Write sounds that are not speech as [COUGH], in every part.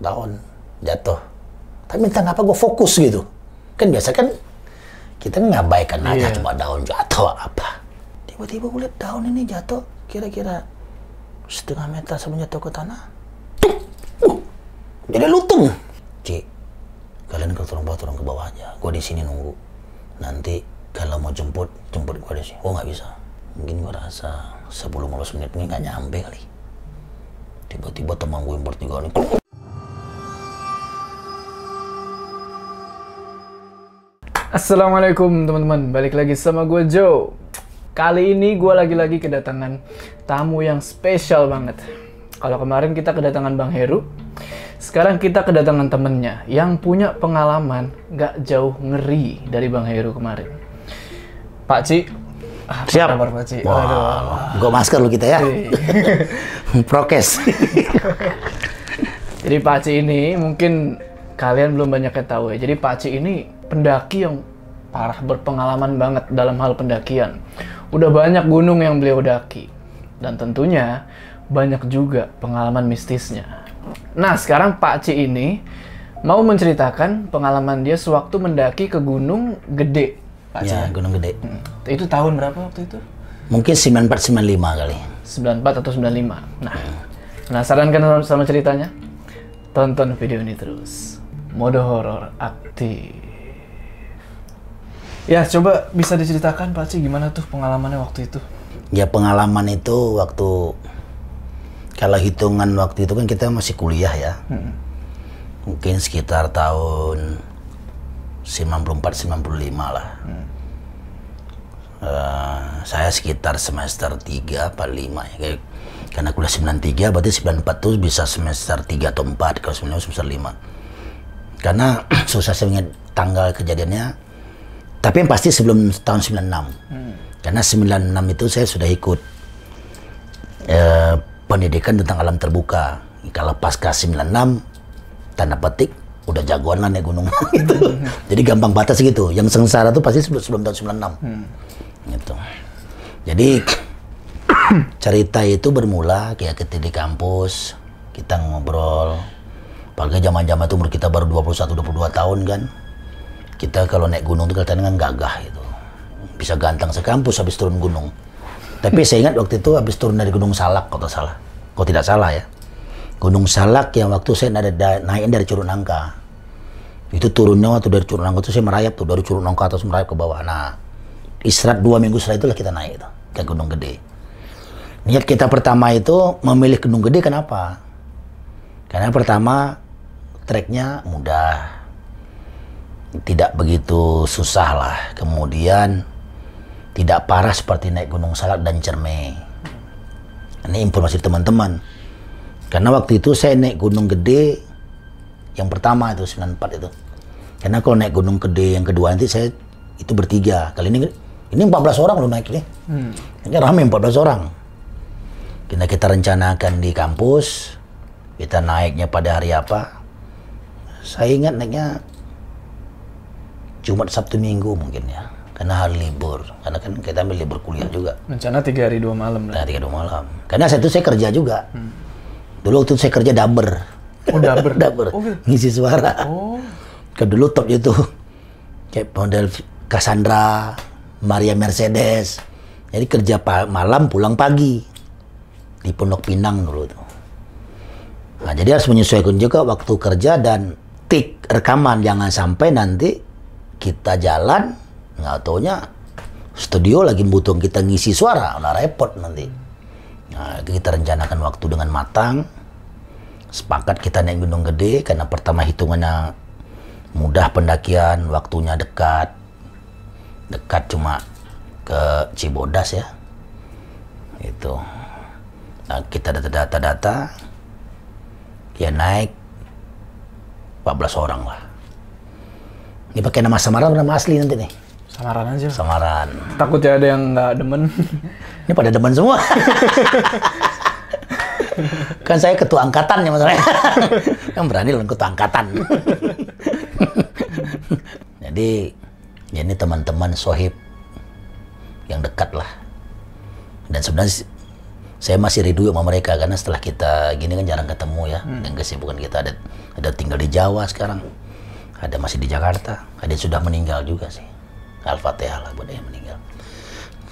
daun jatuh. Tapi minta ngapa gue fokus gitu. Kan biasa kan kita ngabaikan aja Iya. cuma daun jatuh apa. Tiba-tiba gue lihat daun ini jatuh kira-kira setengah meter sebelum jatuh ke tanah. Tuk! Uh, jadi lutung. Ci, kalian ke tolong bawa turun ke bawah aja. Gue di sini nunggu. Nanti kalau mau jemput, jemput gue di sini. Oh nggak bisa. Mungkin gue rasa 10-15 menit ini nggak nyampe kali. Tiba-tiba teman gue yang bertiga nih. Assalamualaikum teman-teman, balik lagi sama gue Joe. Kali ini gue lagi-lagi kedatangan tamu yang spesial banget. Kalau kemarin kita kedatangan Bang Heru, sekarang kita kedatangan temennya yang punya pengalaman gak jauh ngeri dari Bang Heru kemarin. Pak Ci, apa Siap. kabar Pak Ci? Aduh. Wah, gue masker lu kita ya. [LAUGHS] [LAUGHS] Prokes. Jadi Pak Ci ini mungkin kalian belum banyak yang tahu ya. Jadi Pak Ci ini pendaki yang parah berpengalaman banget dalam hal pendakian. Udah banyak gunung yang beliau daki. Dan tentunya banyak juga pengalaman mistisnya. Nah sekarang Pak Ci ini mau menceritakan pengalaman dia sewaktu mendaki ke gunung gede. Pak Ci. ya, Gunung Gede. Hmm. Itu tahun berapa waktu itu? Mungkin 9495 kali. 94 atau 95. Nah, penasaran kan sama- sama ceritanya? Tonton video ini terus. Mode horor aktif. Ya, coba bisa diceritakan Pak Ci gimana tuh pengalamannya waktu itu? Ya pengalaman itu waktu kalau hitungan waktu itu kan kita masih kuliah ya. Mungkin sekitar tahun 94 95 lah. Eh, saya sekitar semester 3 apa 5 ya. Kayak- Karena kuliah 93 berarti 94 tuh bisa semester 3 atau 4 kalau 95 semester 5. Karena [CLEARS THROAT] susah saya ingat tanggal kejadiannya. Tapi yang pasti sebelum tahun 96. Karena 96 itu saya sudah ikut eh, pendidikan tentang alam terbuka. Kalau pasca 96, tanda petik, udah jagoan lah naik gunung. [LAUGHS] gitu. Jadi gampang batas gitu. Yang sengsara tuh pasti sebelum, sebelum tahun 96. Gitu. Jadi [COUGHS] cerita itu bermula kayak ketika di kampus, kita ngobrol. Apalagi zaman-zaman itu umur kita baru 21-22 tahun kan. Kita kalau naik gunung tuh kelihatannya kan gagah gitu. Bisa ganteng sekampus habis turun gunung. Tapi saya ingat waktu itu habis turun dari Gunung Salak, kalau salah. Kalau tidak salah ya. Gunung Salak yang waktu saya da, naikin dari Curug Nangka. Itu turunnya waktu dari Curug Nangka itu saya merayap tuh. Dari Curug Nangka terus merayap ke bawah. Nah, istirahat dua minggu setelah itulah kita naik itu, ke Gunung Gede. Niat kita pertama itu memilih Gunung Gede kenapa? Karena pertama treknya mudah, tidak begitu susah lah. Kemudian tidak parah seperti naik Gunung Salak dan Cerme. Ini informasi teman-teman. Karena waktu itu saya naik Gunung Gede yang pertama itu 94 itu. Karena kalau naik Gunung Gede yang kedua nanti saya itu bertiga. Kali ini ini 14 orang loh naik ini. Ini rame 14 orang. Kita kita rencanakan di kampus. Kita naiknya pada hari apa? Saya ingat naiknya Jumat Sabtu Minggu mungkin ya. Karena hari libur. Karena kan kita ambil libur kuliah juga. Rencana tiga hari dua malam lah. Nah, tiga dua malam. Karena saya itu saya kerja juga. Dulu waktu itu saya kerja daber. Oh, daber? [LAUGHS] daber. Oh, gitu. Ngisi suara. Oh, Ke dulu top itu. Kayak model Cassandra, Maria Mercedes. Jadi kerja malam, pulang pagi. Di Pondok Pinang dulu tuh. Nah, jadi harus menyesuaikan juga waktu kerja dan tik rekaman. Jangan sampai nanti kita jalan, nggak taunya studio lagi butuh kita ngisi suara, nah repot nanti. Nah, kita rencanakan waktu dengan matang. Sepakat kita naik gunung gede karena pertama hitungannya mudah pendakian, waktunya dekat. Dekat cuma ke Cibodas ya. Itu. Nah, kita data-data-data ya naik 14 orang lah. Ini pakai nama samaran atau nama asli nanti nih? samaran aja. Samaran. Takutnya ada yang nggak demen. Ini pada demen semua. kan saya ketua angkatan ya masalahnya. kan berani loh ketua angkatan. Jadi ya ini teman-teman sohib yang dekat lah. Dan sebenarnya saya masih rindu sama mereka karena setelah kita gini kan jarang ketemu ya dan kesibukan kita ada ada tinggal di Jawa sekarang ada masih di Jakarta ada yang sudah meninggal juga sih Al-Fatihah lah buat yang meninggal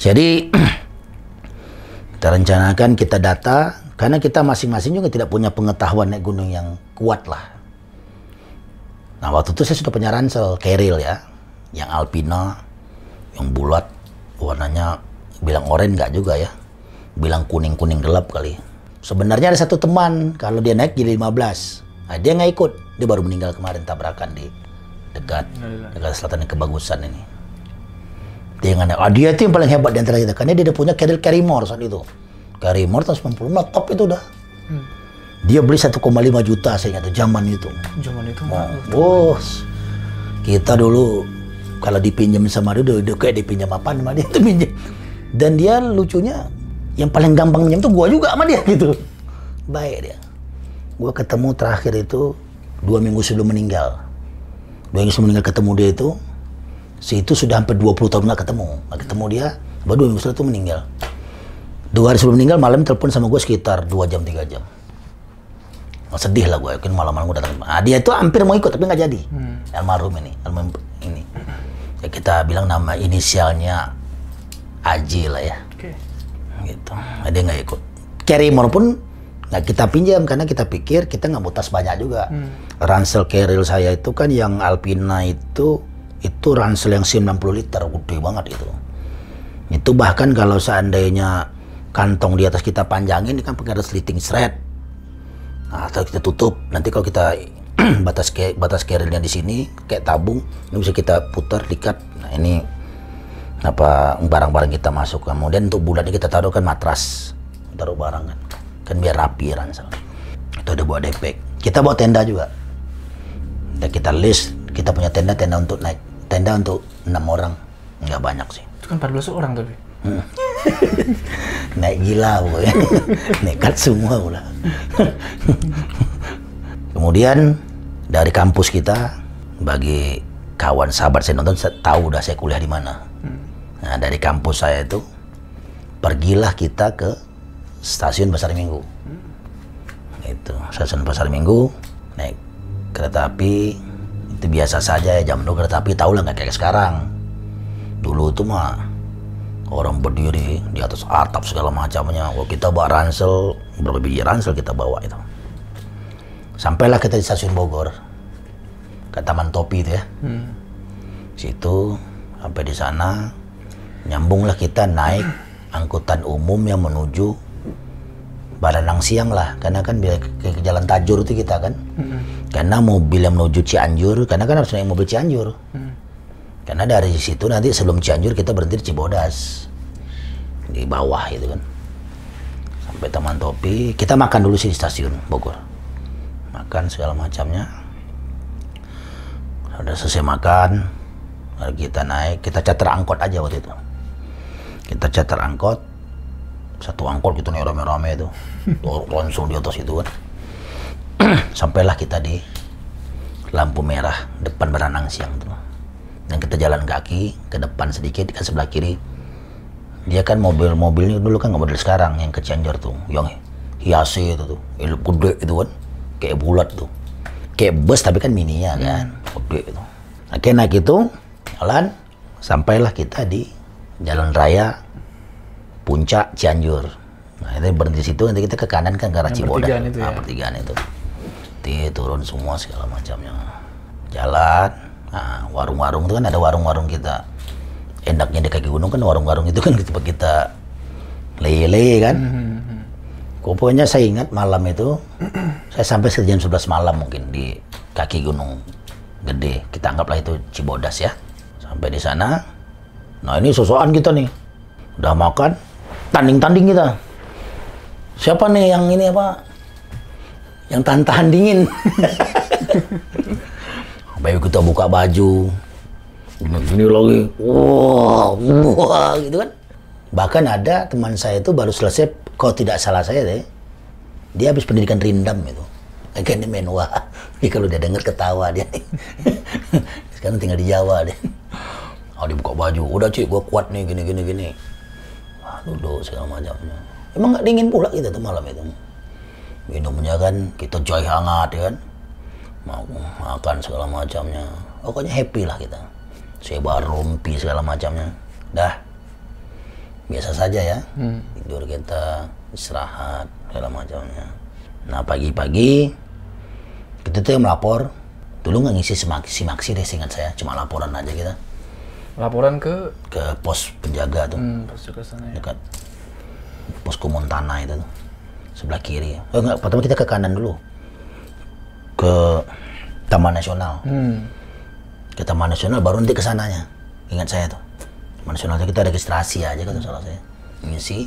jadi [CLEARS THROAT] kita rencanakan kita data karena kita masing-masing juga tidak punya pengetahuan naik gunung yang kuat lah nah waktu itu saya sudah punya ransel keril ya yang alpina yang bulat warnanya bilang oranye nggak juga ya bilang kuning-kuning gelap kali. Sebenarnya ada satu teman, kalau dia naik jadi 15. Nah, dia nggak ikut. Dia baru meninggal kemarin tabrakan di dekat dekat selatan yang kebagusan ini. Dia nggak naik. Ah, dia itu yang paling hebat di antara kita. Karena dia udah punya Carril Carrymore saat itu. Carrymore tahun 90 nah, top itu udah. Dia beli 1,5 juta saya ingat zaman itu. Zaman itu Oh, bos. Kita dulu kalau dipinjam sama dia udah, udah kayak dipinjam apa sama dia [LAUGHS] itu pinjam. Dan dia lucunya yang paling gampang pinjam tuh gua juga sama dia gitu. Baik dia. Gua ketemu terakhir itu dua minggu sebelum meninggal. Dua minggu sebelum meninggal ketemu dia itu, si itu sudah hampir 20 tahun nggak ketemu. Nggak ketemu dia, baru dua minggu setelah itu meninggal. Dua hari sebelum meninggal malam telepon sama gue sekitar 2 jam 3 jam. Oh, sedih lah gue, yakin malam-malam gue datang. Nah, dia itu hampir mau ikut tapi nggak jadi. Almarhum ini, almarhum ini. Ya, kita bilang nama inisialnya Aji lah ya, Oke. gitu. Nah, dia nggak ikut. Carrymore pun nggak kita pinjam karena kita pikir kita nggak mau tas banyak juga. Ransel Carril saya itu kan yang Alpina itu itu ransel yang 90 liter, gede banget itu. Itu bahkan kalau seandainya kantong di atas kita panjangin, ini kan pakai ada slitting thread. Nah, atau kita tutup. Nanti kalau kita [CLEARS THROAT] batas ke, batas kerilnya di sini kayak tabung, ini bisa kita putar, dikat. Nah, ini apa barang-barang kita masuk. Kemudian untuk bulatnya kita taruh kan matras, taruh barang kan, kan biar rapi ransel. Itu ada buat depek. Kita bawa tenda juga. Dan kita list, kita punya tenda tenda untuk naik, tenda untuk enam orang, nggak banyak sih. Itu kan 14 orang tapi. [LAUGHS] naik gila pokoknya [LAUGHS] nekat semua udah [LAUGHS] kemudian dari kampus kita bagi kawan sahabat saya nonton saya tahu udah saya kuliah di mana nah dari kampus saya itu pergilah kita ke stasiun Pasar Minggu itu stasiun Pasar Minggu naik kereta api itu biasa saja ya jam dulu kereta api tahu lah nggak kayak sekarang dulu itu mah orang berdiri di atas atap segala macamnya. Kalau kita bawa ransel, berapa biji ransel kita bawa itu. Sampailah kita di stasiun Bogor, ke Taman Topi itu ya. Situ sampai di sana, nyambunglah kita naik angkutan umum yang menuju Baranang Siang lah, karena kan bila ke, ke Jalan Tajur itu kita kan. Karena mobil yang menuju Cianjur, karena kan harus naik mobil Cianjur. Karena dari situ nanti sebelum Cianjur kita berhenti di Cibodas. Di bawah itu kan. Sampai Taman Topi, kita makan dulu sih di stasiun Bogor. Makan segala macamnya. Udah selesai makan, lalu kita naik, kita charter angkot aja waktu itu. Kita charter angkot, satu angkot gitu nih rame-rame itu. Langsung di atas itu kan. [CLEARS THROAT] Sampailah kita di lampu merah depan Beranang Siang tuh. Dan kita jalan kaki ke depan sedikit ke sebelah kiri. Dia kan mobil-mobilnya dulu kan nggak model sekarang yang ke Cianjur tuh. Yang hiasi itu tuh yang gede itu kan. Kayak bulat tuh. Kayak bus tapi kan mininya kan gede itu. Oke naik itu jalan. Sampailah kita di jalan raya puncak Cianjur. Nah itu berhenti di situ nanti kita ke kanan kan ke arah Cibodas. pertigaan itu nah, ya? pertigaan itu. Nanti turun semua segala macamnya. Jalan. Nah warung-warung itu kan ada warung-warung kita. Enaknya di kaki gunung kan warung-warung itu kan tempat kita lele kan. Pokoknya saya ingat malam itu saya sampai sekitar jam 11 malam mungkin di kaki gunung gede. Kita anggaplah itu Cibodas ya. Sampai di sana. Nah ini sosokan kita nih. Udah makan tanding-tanding kita siapa nih yang ini apa yang tahan-tahan dingin [LAUGHS] Bayu kita buka baju, gini lagi, wah, wah, gitu kan. Bahkan ada teman saya itu baru selesai, kalau tidak salah saya deh, dia habis pendidikan rindam itu. Kan dia main wah, ini kalau dia denger ketawa dia nih. [LAUGHS] Sekarang tinggal di Jawa deh. Oh, dia buka baju, udah cuy, gue kuat nih, gini, gini, gini. Duduk segala macamnya. emang nggak dingin pula kita tuh malam itu. Minumnya kan kita joy hangat ya kan? Mau makan segala macamnya. Pokoknya happy lah kita. Sebar rumpi segala macamnya. Dah. Biasa saja ya. Tidur kita istirahat segala macamnya. Nah pagi-pagi kita tuh yang melapor. Dulu nggak ngisi simaksi simaksi deh seingat saya. Cuma laporan aja kita Laporan ke? Ke pos penjaga tuh. Hmm, pas juga sana ya. dekat posko Montana itu tuh. Sebelah kiri. Oh enggak pertama kita ke kanan dulu. Ke Taman Nasional. Hmm. ke Taman Nasional baru nanti ke sananya. Ingat saya tuh. Taman Nasional itu kita registrasi aja kan salah saya. Ngisi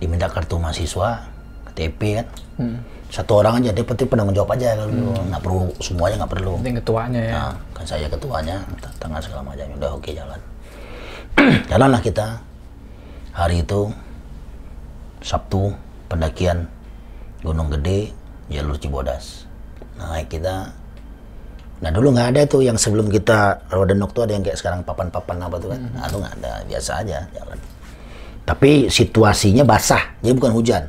diminta kartu mahasiswa KTP kan satu orang aja dia penting penanggung jawab aja kalau dulu. nggak perlu semuanya nggak perlu Penting ketuanya ya. Nah, kan saya ketuanya, tangan segala macam. Udah oke jalan. [CLEARS THROAT] Jalanlah kita. Hari itu Sabtu pendakian Gunung Gede jalur Cibodas. Naik kita. Nah dulu nggak ada tuh yang sebelum kita Rodenok tuh ada yang kayak sekarang papan-papan apa tuh kan. Nah itu nggak ada, biasa aja jalan. Tapi situasinya basah, jadi bukan hujan.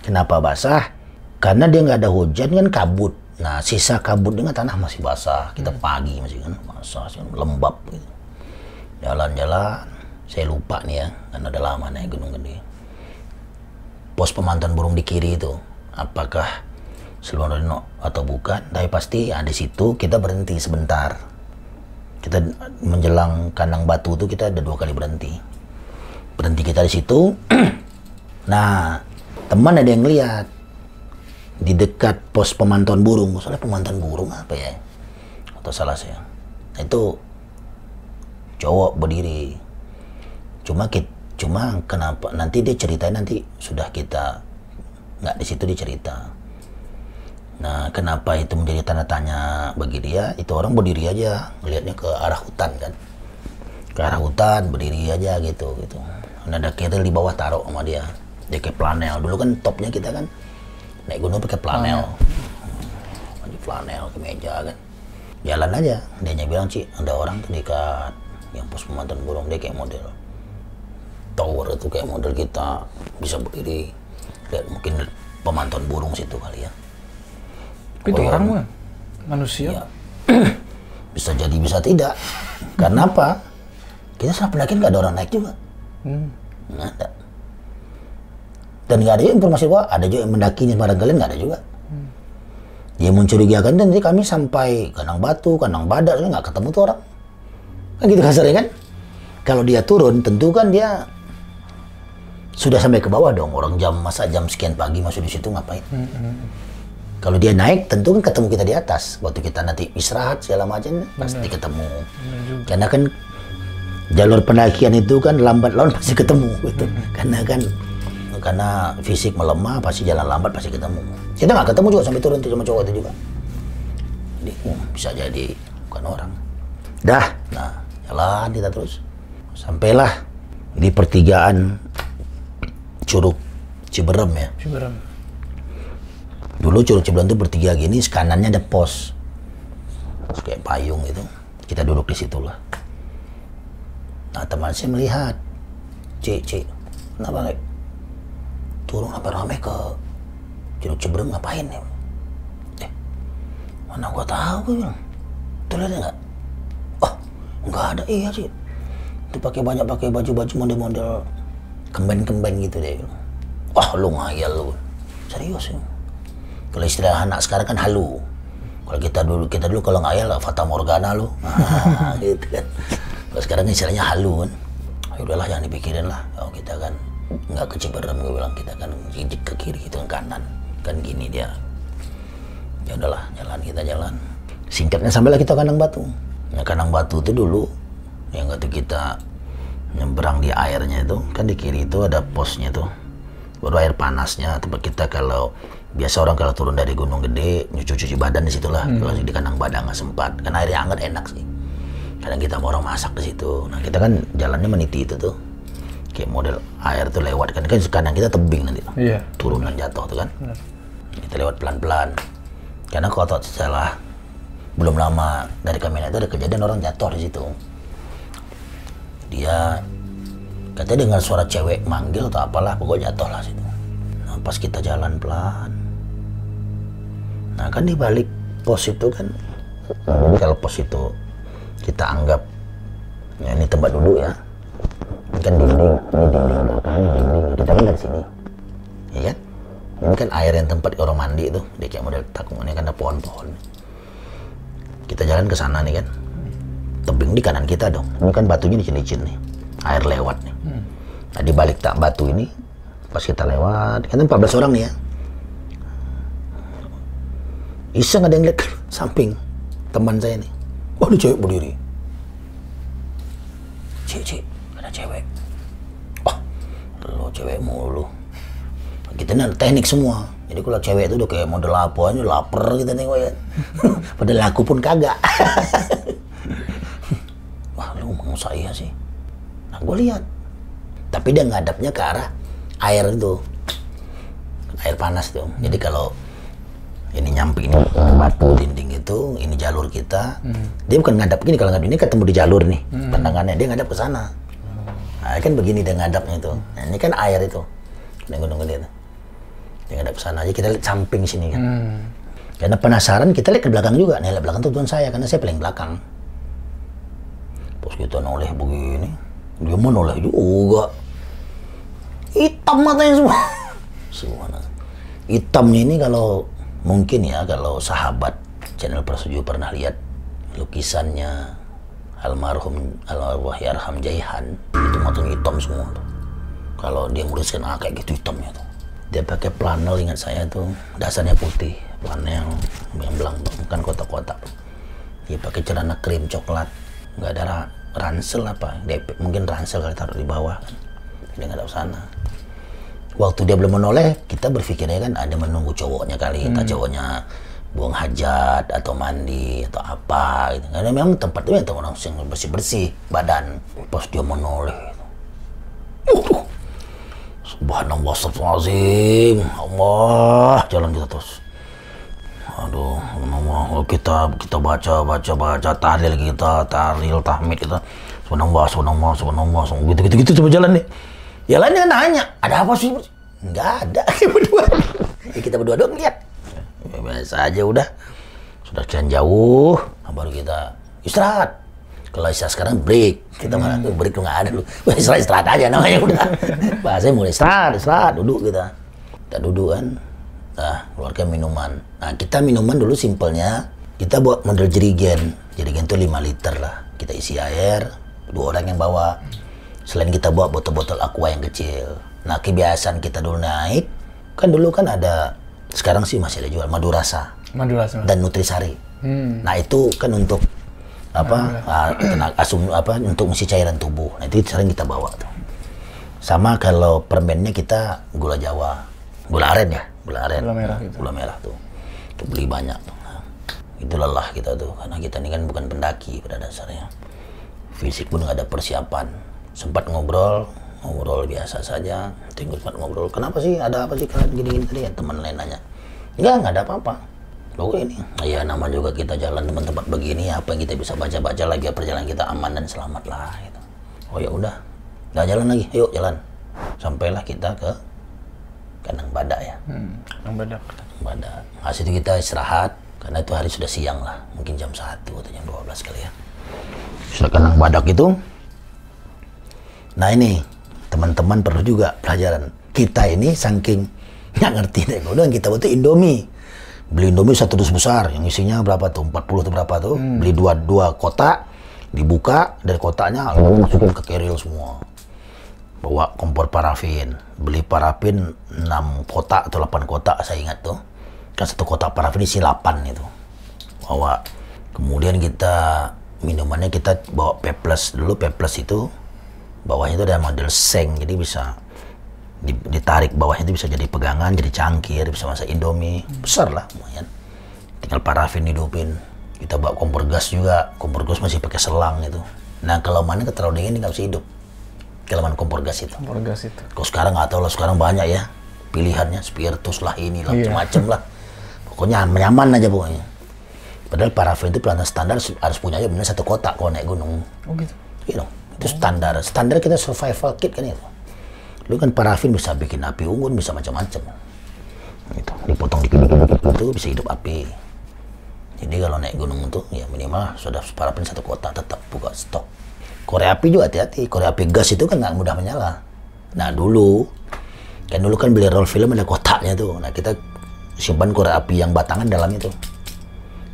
Kenapa basah? Karena dia nggak ada hujan kan kabut. Nah sisa kabutnya kan tanah masih basah. Kita pagi masih kan basah, masih kan lembab gitu. Jalan-jalan, saya lupa nih ya, karena udah lama naik Gunung Gede. Pos pemantauan burung di kiri itu, apakah Reno atau bukan? Tapi pasti ya, di situ kita berhenti sebentar. Kita menjelang kandang batu itu kita ada dua kali berhenti berhenti kita di situ. [CLEARS THROAT] nah, teman ada yang lihat di dekat pos pemantauan burung. Soalnya pemantauan burung apa ya? Atau salah saya. Nah, itu cowok berdiri. Cuma kit, cuma kenapa? Nanti dia ceritain nanti sudah kita nggak di situ dia cerita. Nah, kenapa itu menjadi tanda tanya bagi dia? Itu orang berdiri aja, ngelihatnya ke arah hutan kan ke arah hutan berdiri aja gitu gitu Dan ada di bawah taruh sama dia dia kayak planel dulu kan topnya kita kan naik gunung pakai planel baju planel ke meja kan. Jalan aja. Dia bilang Ci ada orang tuh dekat. Yang pos pemantauan burung dia kayak model. Tower itu kayak model kita bisa berdiri. Lihat mungkin pemantauan burung situ kali ya. Tapi itu orang mah? Manusia. Ya. [CLEARS THROAT] bisa jadi bisa tidak. Karena apa? Kita saat pendakian nggak ada orang naik juga. Hmm. nggak ada dan nggak ada juga informasi bahwa ada juga yang mendaki di padang kalian nggak ada juga. Dia mencurigakan dan nanti kami sampai kandang batu kandang badak nggak ketemu tuh orang. Kan gitu kasarnya kan? Kalau dia turun tentu kan dia sudah sampai ke bawah dong. Orang jam masa jam sekian pagi masuk di situ ngapain? Kalau dia naik tentu kan ketemu kita di atas. Waktu kita nanti istirahat segala macam pasti ketemu. Karena kan jalur pendakian itu kan lambat laun [LAUGHS] pasti ketemu gitu. Karena kan karena fisik melemah pasti jalan lambat pasti ketemu. Kita nggak ketemu juga sampai turun tuh sama cowok itu juga jadi oh, bisa jadi bukan orang. Dah. Nah jalan kita terus. Sampailah di pertigaan curug Ciberem ya. Ciberem. dulu curug Ciberem itu bertiga gini kanannya ada pos. Terus kayak payung gitu. Kita duduk di situ lah. Nah teman saya melihat cik cik kenapa Lek? Turun apa rame ke curug Ciberem ngapain ya? Eh mana gua tahu gue bilang. Tuh lihat nggak oh nggak ada. Iya sih. Itu pakai banyak pakai baju-baju model-model kemben-kemben gitu deh. Wah lu ngayal lu. Serius ya? Kalau istilah anak sekarang kan halu. Kalau kita dulu kita dulu kalau ngayal fata morgana lu. [LAUGHS] Ah, gitu kan. Kalau sekarang istilahnya halu kan. Ya udahlah jangan dipikirin lah. Oh kita kan nggak ke Ciberem gue bilang kita kan jijik ke kiri itu kan kanan. Kan gini dia. Ya udahlah jalan kita jalan. Singkatnya sampailah kita kandang batu. Nah kandang batu itu dulu yang waktu kita nyebrang di airnya itu kan di kiri itu ada posnya tuh. Baru air panasnya tempat kita kalau biasa orang kalau turun dari gunung gede nyuci-cuci badan di situlah kalau di kandang badan nggak sempat. Karena airnya hangat enak sih. Kadang kita mau orang masak di situ. Nah kita kan jalannya meniti itu tuh kayak model air tuh lewat kan. Kan kanan kita tebing nanti. Iya. turun dan jatuh tuh kan. Kita lewat pelan-pelan. Karena kalau tak salah belum lama dari kamera itu ada kejadian orang jatuh di situ. Dia katanya dengar suara cewek manggil atau apalah pokoknya jatuh lah situ. Nah, pas kita jalan pelan. Nah kan di balik pos itu kan, kalau pos itu kita anggap ya ini tempat duduk ya, ini kan dinding, ini dinding belakang, ini dinding, kita kan dari sini, ya kan? Ini kan air yang tempat orang mandi itu, dia kayak model takung ini kan ada pohon-pohon. Kita jalan ke sana nih kan, tebing di kanan kita dong, ini kan batunya licin-licin nih, air lewat nih. Nah di balik tak batu ini, pas kita lewat, kan 14 orang nih ya, iseng ada yang lihat [LAUGHS] samping teman saya nih. Wah, ada cewek berdiri. Cik, cik, ada cewek. Wah, lo cewek mulu. Kita ini ada teknik semua. Jadi kalau cewek itu udah kayak model apa aja, lapar kita nih ya. [LAUGHS] Padahal aku pun kagak. [LAUGHS] Wah, lu mau saya sih. Nah, gue lihat. Tapi dia ngadapnya ke arah air itu. Air panas tuh. Jadi kalau ini nyampe ini batu dinding itu ini jalur kita dia bukan ngadap gini kalau ngadap ini ketemu di jalur nih pandangannya dia ngadap ke sana nah, kan begini dia ngadapnya itu. Nah, ini kan air itu. Yang gunung gede itu dia ngadap ke sana aja kita lihat samping sini kan. Karena penasaran kita lihat ke belakang juga. Nih lihat belakang tuh tuan saya karena saya paling belakang. Terus kita noleh begini. Dia mau noleh juga. Hitam matanya semua. [LAUGHS] Semua. Hitamnya ini kalau mungkin ya kalau sahabat channel Persuju pernah lihat lukisannya almarhum almarhum Yarham Jaihan itu motonya hitam semua tuh. Kalau dia menuliskan ah kayak gitu hitamnya tuh. Dia pakai planel ingat saya tuh dasarnya putih, planel yang belang bukan kotak-kotak. Dia pakai celana krim coklat, nggak ada ra- ransel apa, dia mungkin ransel kali taruh di bawah kan. Dia nggak ada sana waktu dia belum menoleh kita berpikirnya kan ada menunggu cowoknya kali entah cowoknya buang hajat atau mandi atau apa gitu. Karena memang tempat itu orang yang bersih bersih badan pas dia menoleh. Uh, subhanallah astagfirullahaladzim Allah. Jalan kita terus. Aduh subhanallah. Oh, kita kita baca baca baca tahlil kita tahlil tahmid kita. Subhanallah subhanallah subhanallah. Gitu gitu gitu coba jalan nih Ya lain dia nanya, ada apa sih? Enggak ada, [LAUGHS] kita berdua. Ya, kita berdua doang lihat. Ya, biasa aja udah. Sudah jalan jauh, nah, baru kita istirahat. Kalau istirahat sekarang break, kita malah tuh break tuh nggak ada lu. [LAUGHS] Istirahat istirahat aja namanya udah. [LAUGHS] Bahasanya mulai istirahat, istirahat, duduk kita. Kita duduk kan. Nah, keluarkan minuman. Nah, kita minuman dulu simpelnya, kita buat model jerigen. Jerigen tuh 5 liter lah. Kita isi air, dua orang yang bawa. Selain kita bawa botol-botol aqua yang kecil. Nah, kebiasaan kita dulu naik, kan dulu kan ada, sekarang sih masih ada jual madu rasa Madura sama. dan nutrisari. Hmm. Nah, itu kan untuk apa? ah, tenaga asum apa untuk mengisi cairan tubuh. Nah, itu sering kita bawa tuh. Sama kalau permennya kita gula Jawa, gula aren ya, gula aren. Gula merah gitu. Gula merah tuh. Itu beli banyak tuh. Nah, itu lelah kita tuh karena kita ini kan bukan pendaki pada dasarnya. Fisik pun nggak ada persiapan. Sempat ngobrol, ngobrol biasa saja. Tinggal ngobrol. Kenapa sih? Ada apa sih kalian gini-gini tadi ya? Teman lain nanya. Enggak, nggak ada apa-apa. Loh ini, ya nama juga kita jalan tempat-tempat begini, apa yang kita bisa baca-baca lagi ya perjalanan kita aman dan selamat lah. Gitu. Oh ya udah, nggak jalan lagi, yuk jalan. Sampailah kita ke kandang badak ya, Hmm. Yang badak. kandang badak. Hasil itu kita istirahat, karena itu hari sudah siang lah, mungkin jam 1 atau jam 12 kali ya. Sudah kandang badak itu, nah ini teman-teman perlu juga pelajaran. Kita ini saking [LAUGHS] nggak ngerti deh, udah kita butuh Indomie. Beli Indomie satu dus besar yang isinya berapa tuh? 40 atau berapa tuh? Beli dua dua kotak dibuka dari kotaknya lalu masukin ke keril semua. Bawa kompor parafin. Beli parafin 6 kotak atau 8 kotak saya ingat tuh. Kan satu kotak parafin isi 8 itu. Bawa. Kemudian kita minumannya kita bawa peples dulu peples itu bawahnya itu ada model seng jadi bisa di- ditarik bawahnya itu bisa jadi pegangan, jadi cangkir, bisa masak indomie, besar lah lumayan. Tinggal parafin hidupin. Kita bawa kompor gas juga, kompor gas masih pakai selang itu. Nah kalau mana terlalu dingin nggak bisa hidup. Mana kompor gas itu. Kompor gas itu. Kalau sekarang nggak tahu lah, sekarang banyak ya pilihannya, spiritus lah ini lah, Iya. macam-macam lah. Pokoknya nyaman aja pokoknya. Padahal parafin itu pelantang standar harus punya aja benar satu kotak kalau naik gunung. Oh gitu. Iya dong, itu standar. Standar kita survival kit kan itu. Lu kan parafin bisa bikin api unggun, bisa macam-macam. Gitu. Dipotong dikit-dikit itu bisa hidup api. Jadi kalau naik gunung itu ya minimal sudah parapen satu kota tetap buka stok. Korek api juga hati-hati. Korek api gas itu kan nggak mudah menyala. Nah dulu kan dulu kan beli roll film ada kotaknya tuh. Nah kita simpan korek api yang batangan dalam itu.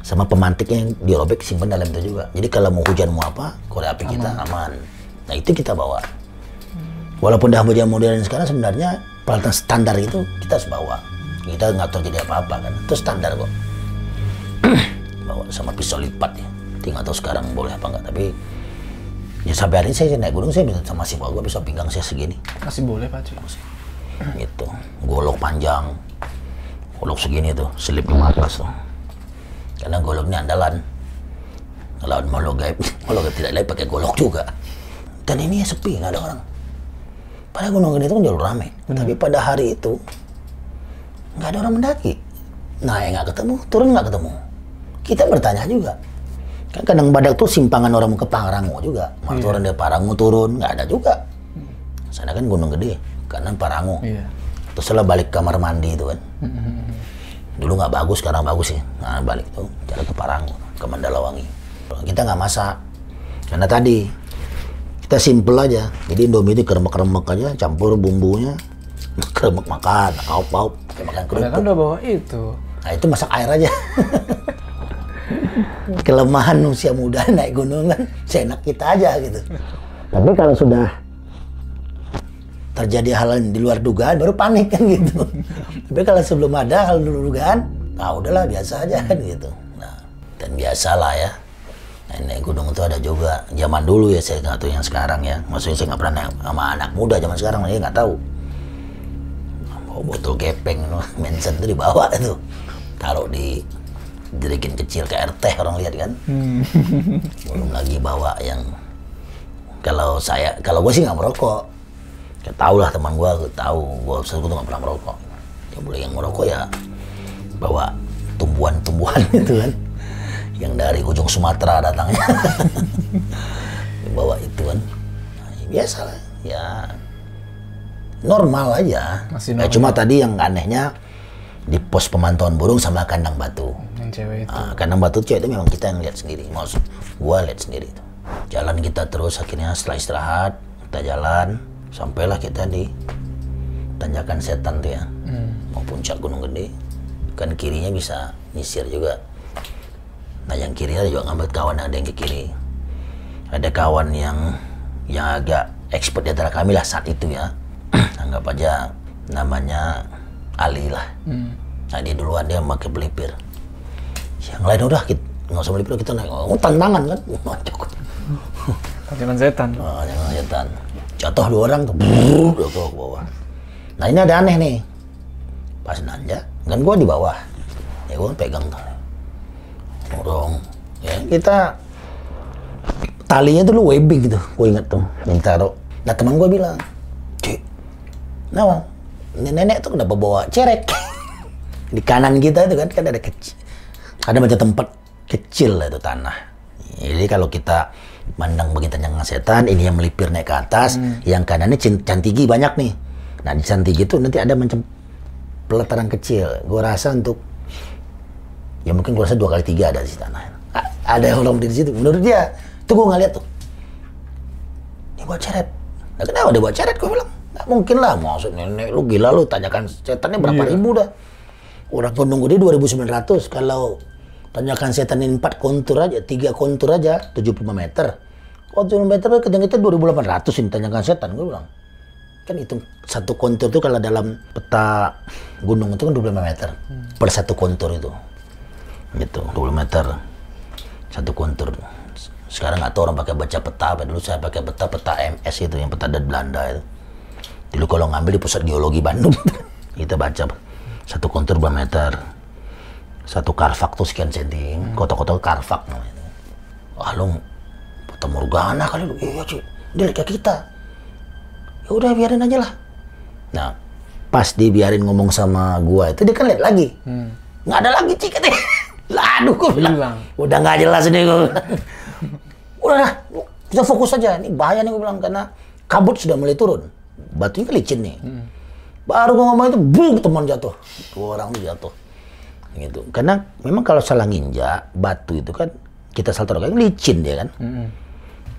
Sama pemantiknya yang dirobek simpan dalam itu juga. Jadi kalau mau hujan mau apa, korek api kita aman. Nah itu kita bawa. Walaupun dah modern modern sekarang sebenarnya peralatan standar itu kita harus bawa. Kita nggak terjadi apa-apa kan. Itu standar kok. [CLEARS THROAT] bawa sama pisau lipat ya. Tinggal tahu sekarang boleh apa enggak. Tapi ya sampai hari ini saya naik gunung saya minta sama si bawa gue pisau pinggang saya segini. Masih boleh Pak Ci. Gitu. Golok panjang. Golok segini tuh. Selip di atas tuh. Karena golok ini andalan. Kalau mau lo gaib, [LAUGHS] kalau tidak lain pakai golok juga. Dan ini sepi, nggak ada orang. Padahal gunung gede itu kan jalur rame. Tapi pada hari itu nggak ada orang mendaki. Naik nggak ketemu, turun nggak ketemu. Kita bertanya juga. Kan kadang badak tuh simpangan orang ke Pangrango juga. Mau turun dari Parango turun, nggak ada juga. Sana kan gunung gede, kanan Parango. Iya. Terus setelah balik kamar mandi itu kan. Dulu nggak bagus, sekarang bagus sih. Nah balik tuh, jalan ke Parango, ke Mandalawangi. Kita nggak masak. Karena tadi, kita simple aja. Jadi Indomie itu keremek-keremek aja, campur bumbunya. [LAUGHS] Keremek makan, aup-aup, kayak makan Padahal kan kerupuk. udah bawa itu. Nah itu masak air aja. [LAUGHS] Kelemahan usia muda [LAUGHS] naik gunung kan, seenak kita aja gitu. Tapi kalau sudah terjadi hal yang di luar dugaan, baru panik kan gitu. Tapi kalau sebelum ada hal dugaan, nah udahlah biasa aja kan gitu. Nah, dan biasalah ya. Naik gunung itu ada juga. Zaman dulu ya saya nggak tahu yang sekarang ya. Maksudnya saya nggak pernah naik sama anak muda zaman sekarang, saya nggak tahu bawa botol gepeng [LAUGHS] mention itu dibawa itu taruh di jerigen kecil ke RT orang lihat kan [LAUGHS] belum lagi bawa yang kalau saya kalau gue sih nggak merokok ya lah teman gue tahu gue tuh nggak pernah merokok ya boleh yang merokok ya bawa tumbuhan-tumbuhan [LAUGHS] itu kan. Yang dari ujung Sumatera datangnya. [LAUGHS] Bawa itu kan. Nah, ya biasa lah ya normal aja. Masih Ya, cuma tadi yang anehnya di pos pemantauan burung sama kandang batu. Yang cewek itu. Ah, kandang batu cewek itu memang kita yang lihat sendiri. Maksud gua lihat sendiri itu. Jalan kita terus akhirnya setelah istirahat kita jalan sampailah kita di tanjakan setan tuh ya mau puncak gunung gede kan kirinya bisa nyisir juga. Nah yang kiri ada juga ngambil kawan ada yang ke kiri. Ada kawan yang yang agak expert di antara kami lah saat itu ya. [CLEARS THROAT] Anggap aja namanya Ali lah. Nah dia duluan dia pakai pelipir. Yang lain udah kita nggak usah pelipir kita naik. Oh, tantangan kan? [LAUGHS] Tanjakan setan. Oh, jangan setan. Jatuh dua orang tuh, brrr, jatuh ke bawah. Nah ini ada aneh nih. Pas nanja, kan gua di bawah. Ya gua pegang tuh. Dorong. Ya kita talinya tuh lu webbing gitu, gua inget tuh. Yang taruh. Nah teman gua bilang, Cik, nah nenek tuh kenapa bawa cerek? [LAUGHS] di kanan kita itu kan kan ada kecil, ada macam tempat kecil lah itu tanah. Jadi kalau kita mandang bagian tanjakan setan, ini yang melipir naik ke atas, yang kanannya cantigi banyak nih. Nah di cantigi itu nanti ada macam pelataran kecil. Gua rasa untuk ya mungkin gua rasa dua kali tiga ada di tanah. A- ada orang di situ. Menurut dia, tuh gua ngeliat tuh. Dia bawa ceret. Nah, kenapa dia bawa ceret? Gue bilang, nggak mungkin lah. Maksud nenek lu gila lu, tanyakan setannya berapa ribu dah. Orang Gunung Gede 2900. Kalau tanyakan setan ini 4 kontur aja, 3 kontur aja, 75 meter. 75 meter, kadang kita 2800 ini tanyakan setan. Gue bilang, kan itu satu kontur itu kalau dalam peta gunung itu kan 25 meter. Per satu kontur itu. Gitu 20 meter. Satu kontur. Sekarang nggak tahu orang pakai baca peta apa. Dulu saya pakai peta peta MS itu yang peta dari Belanda itu. Dulu kalau ngambil di pusat geologi Bandung [LAUGHS] kita baca satu kontur berapa meter. Satu karvak tuh sekian senti kota-kota karvak namanya. Wah lu Fata Morgana kali lu. Iya cuy. Dia ke kita ya udah biarin aja lah nah pas dibiarin ngomong sama gua itu dia kan lihat lagi nggak ada lagi cik katanya [LAUGHS] lah aduh gua bilang Hilang. udah nggak jelas nih gua udah lah kita fokus aja ini bahaya nih gua bilang karena kabut sudah mulai turun batunya kan licin nih Baru gua ngomong itu, buk teman jatuh. Dua orang tuh jatuh. Gitu. Karena memang kalau salah nginjak batu itu kan kita salah taruh kan licin dia kan.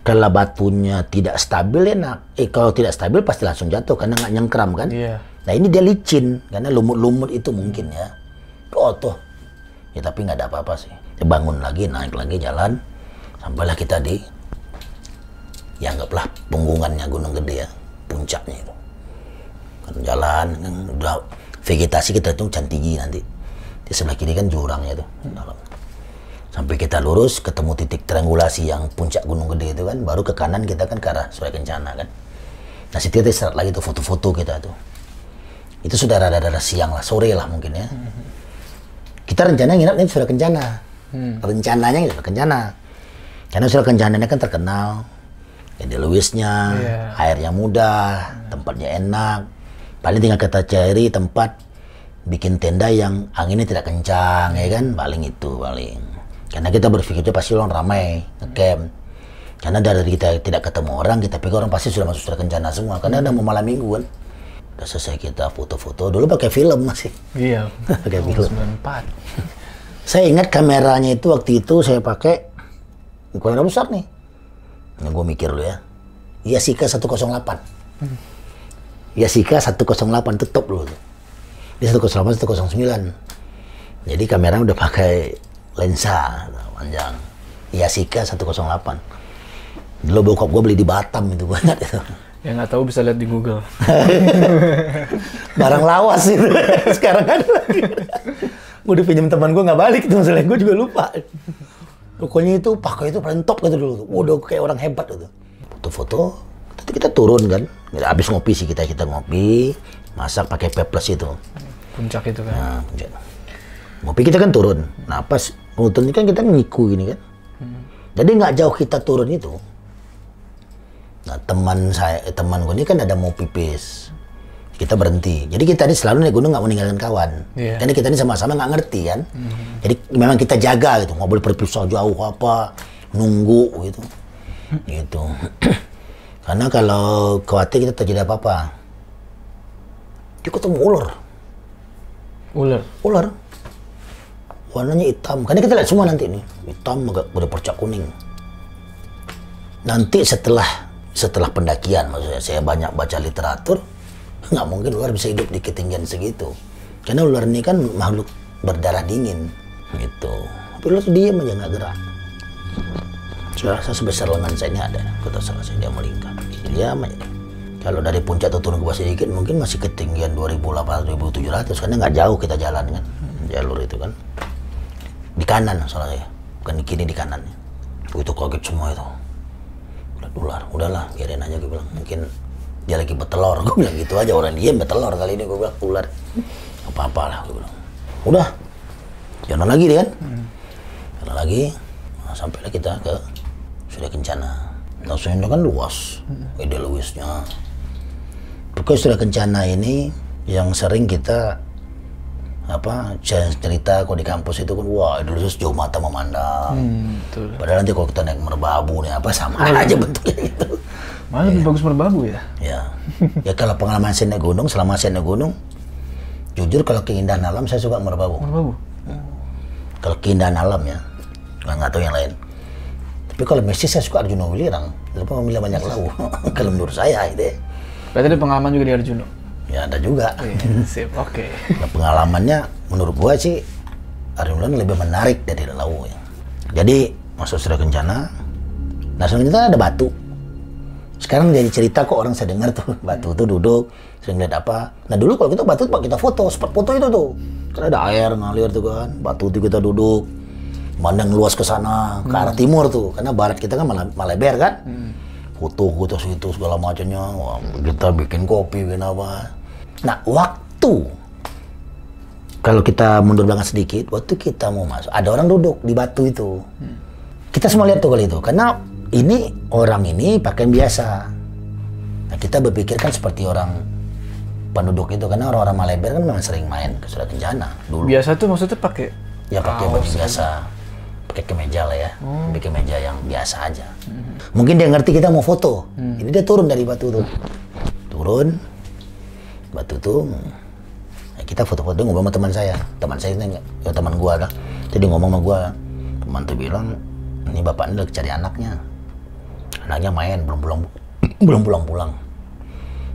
Kalau batunya tidak stabil enak. Eh kalau tidak stabil pasti langsung jatuh karena nggak nyengkram kan. Iya. Nah ini dia licin karena lumut-lumut itu mungkin ya. Oh tuh. Ya tapi nggak ada apa-apa sih. Dia bangun lagi, naik lagi jalan. Sampailah kita di ya anggaplah punggungannya Gunung Gede ya, puncaknya itu. Kan jalan, kan udah vegetasi kita itu can tinggi nanti. Di sebelah kiri kan jurangnya itu dalam. Sampai kita lurus ketemu titik triangulasi yang puncak Gunung Gede itu kan, baru ke kanan kita kan ke arah Surya Kencana kan. Nah situ kita istirahat lagi tuh foto-foto kita tuh. Itu sudah rada-rada siang lah, sore lah mungkin ya. Kita rencana nginap di Surya Kencana. Rencananya di Surya Kencana. Karena Surya Kencana ini kan terkenal. Ide Lewisnya, Iya. airnya mudah, tempatnya enak. Paling tinggal kita cari tempat bikin tenda yang anginnya tidak kencang, ya kan? Paling itu paling. Karena kita berpikirnya pasti orang ramai ngecamp. Karena dari kita tidak ketemu orang, kita pikir orang pasti sudah masuk sudah kencana semua. Karena ada mau malam minggu kan. Udah selesai kita foto-foto. Dulu pakai film masih. Iya. [LAUGHS] Pakai film. 94. Saya ingat kameranya itu waktu itu saya pakai kamera besar nih. Ini gue mikir dulu ya. Yasika 108. Yasika 108 itu top dulu tuh. Di 108 109. Jadi kamera udah pakai lensa panjang. Yasika 108. Dulu bokap gue beli di Batam itu [LAUGHS] banget itu. Ya nggak tahu bisa lihat di Google. [LAUGHS] Barang lawas itu. [LAUGHS] Sekarang lagi. gue dipinjam teman gue nggak balik tuh masalahnya gue juga lupa. Pokoknya itu pakai itu paling top gitu dulu. Udah kayak orang hebat gitu. Foto-foto, kita, kita turun kan. Habis ngopi sih kita kita ngopi, masak pakai peples itu. Puncak itu kan. Nah, puncak. ngopi kita kan turun. Nah pas turun ini kan kita ngiku gini kan. Jadi nggak jauh kita turun itu. Nah teman saya, eh, teman gue ini kan ada mau pipis. Kita berhenti. Jadi kita ini selalu naik gunung nggak meninggalkan kawan. Iya. Karena kita ini sama-sama nggak ngerti kan. Jadi memang kita jaga gitu. Nggak boleh berpisah jauh apa. Nunggu gitu. Gitu. [CLEARS THROAT] Karena kalau khawatir kita terjadi apa-apa. Dia ketemu ular Ular. ular warnanya hitam. Karena kita lihat semua nanti nih hitam agak udah percak kuning. Nanti setelah setelah pendakian maksudnya saya banyak baca literatur nggak mungkin ular bisa hidup di ketinggian segitu. Karena ular ini kan makhluk berdarah dingin gitu. Tapi ular tuh diam aja nggak gerak. Saya rasa sebesar lengan saya ini ada. Kata salah saya dia melingkar. Diam aja. Dia. kalau dari puncak tuh turun ke bawah sedikit mungkin masih ketinggian 2800 2700 karena nggak jauh kita jalan kan. Jalur itu kan di kanan soalnya bukan di kiri di kanan. Begitu kaget semua itu. Udah ular. Udahlah biarin aja gue bilang. Mungkin dia lagi bertelur. [LAUGHS] Gue bilang gitu aja. Orang dia bertelur kali ini gue bilang. Ular. Apa apa lah gue bilang. Udah. Jalan lagi dia kan? Jalan lagi. Nah, sampailah kita ke sudah kencana. Nah sudah kan luas. Ide luasnya. Pokoknya sudah kencana ini yang sering kita apa cerita kalau di kampus itu kan wah dulu jauh mata memandang Hmm, betul. Padahal nanti kalau kita naik merbabu nih apa sama aja bentuknya gitu. Malah lebih bagus merbabu ya. Ya. ya kalau pengalaman saya naik gunung, selama saya naik gunung, jujur kalau keindahan alam saya suka merbabu. Merbabu. Kalau keindahan alam ya, nggak nggak tahu yang lain. Tapi kalau mistis saya suka Arjuna Wilirang. Lupa memilih banyak lagu. [LAUGHS] kalau menurut saya itu ya. Berarti ada pengalaman juga di Arjuno. Ya ada juga. Sip. Oke. Nah, pengalamannya menurut gua sih Wilirang lebih menarik dari Lawu ya. Jadi masuk sudah kencana, nah kencana ada batu. Sekarang jadi cerita kok orang saya dengar tuh [LAUGHS] batu tuh duduk sering lihat apa. Nah dulu kalau kita batu pak kita foto, spot foto itu tuh. Karena ada air ngalir tuh kan, batu itu kita duduk, mandang luas ke sana, ke arah timur tuh. Karena barat kita kan malah Maleber kan. Foto foto situ segala macamnya. Wah, kita bikin kopi, bikin apa. Nah waktu. Kalau kita mundur belakang sedikit, waktu kita mau masuk, ada orang duduk di batu itu. Kita semua lihat tuh kali itu, karena ini orang ini pakaian biasa. Nah, kita berpikir kan seperti orang penduduk itu, karena orang-orang Maleber kan memang sering main ke Surat Kencana dulu. Biasa tuh maksudnya pakai Ya pakai baju biasa, pakai kemeja lah ya, pakai kemeja yang biasa aja. Mungkin dia ngerti kita mau foto, jadi dia turun dari batu tuh, turun. Batu tuh ya kita foto-foto ngomong sama teman saya. Teman saya ini ya teman gua kan jadi ngomong sama gua teman tuh bilang ini bapak ini lagi cari anaknya. Anaknya main belum pulang [CLEARS THROAT] belum pulang pulang.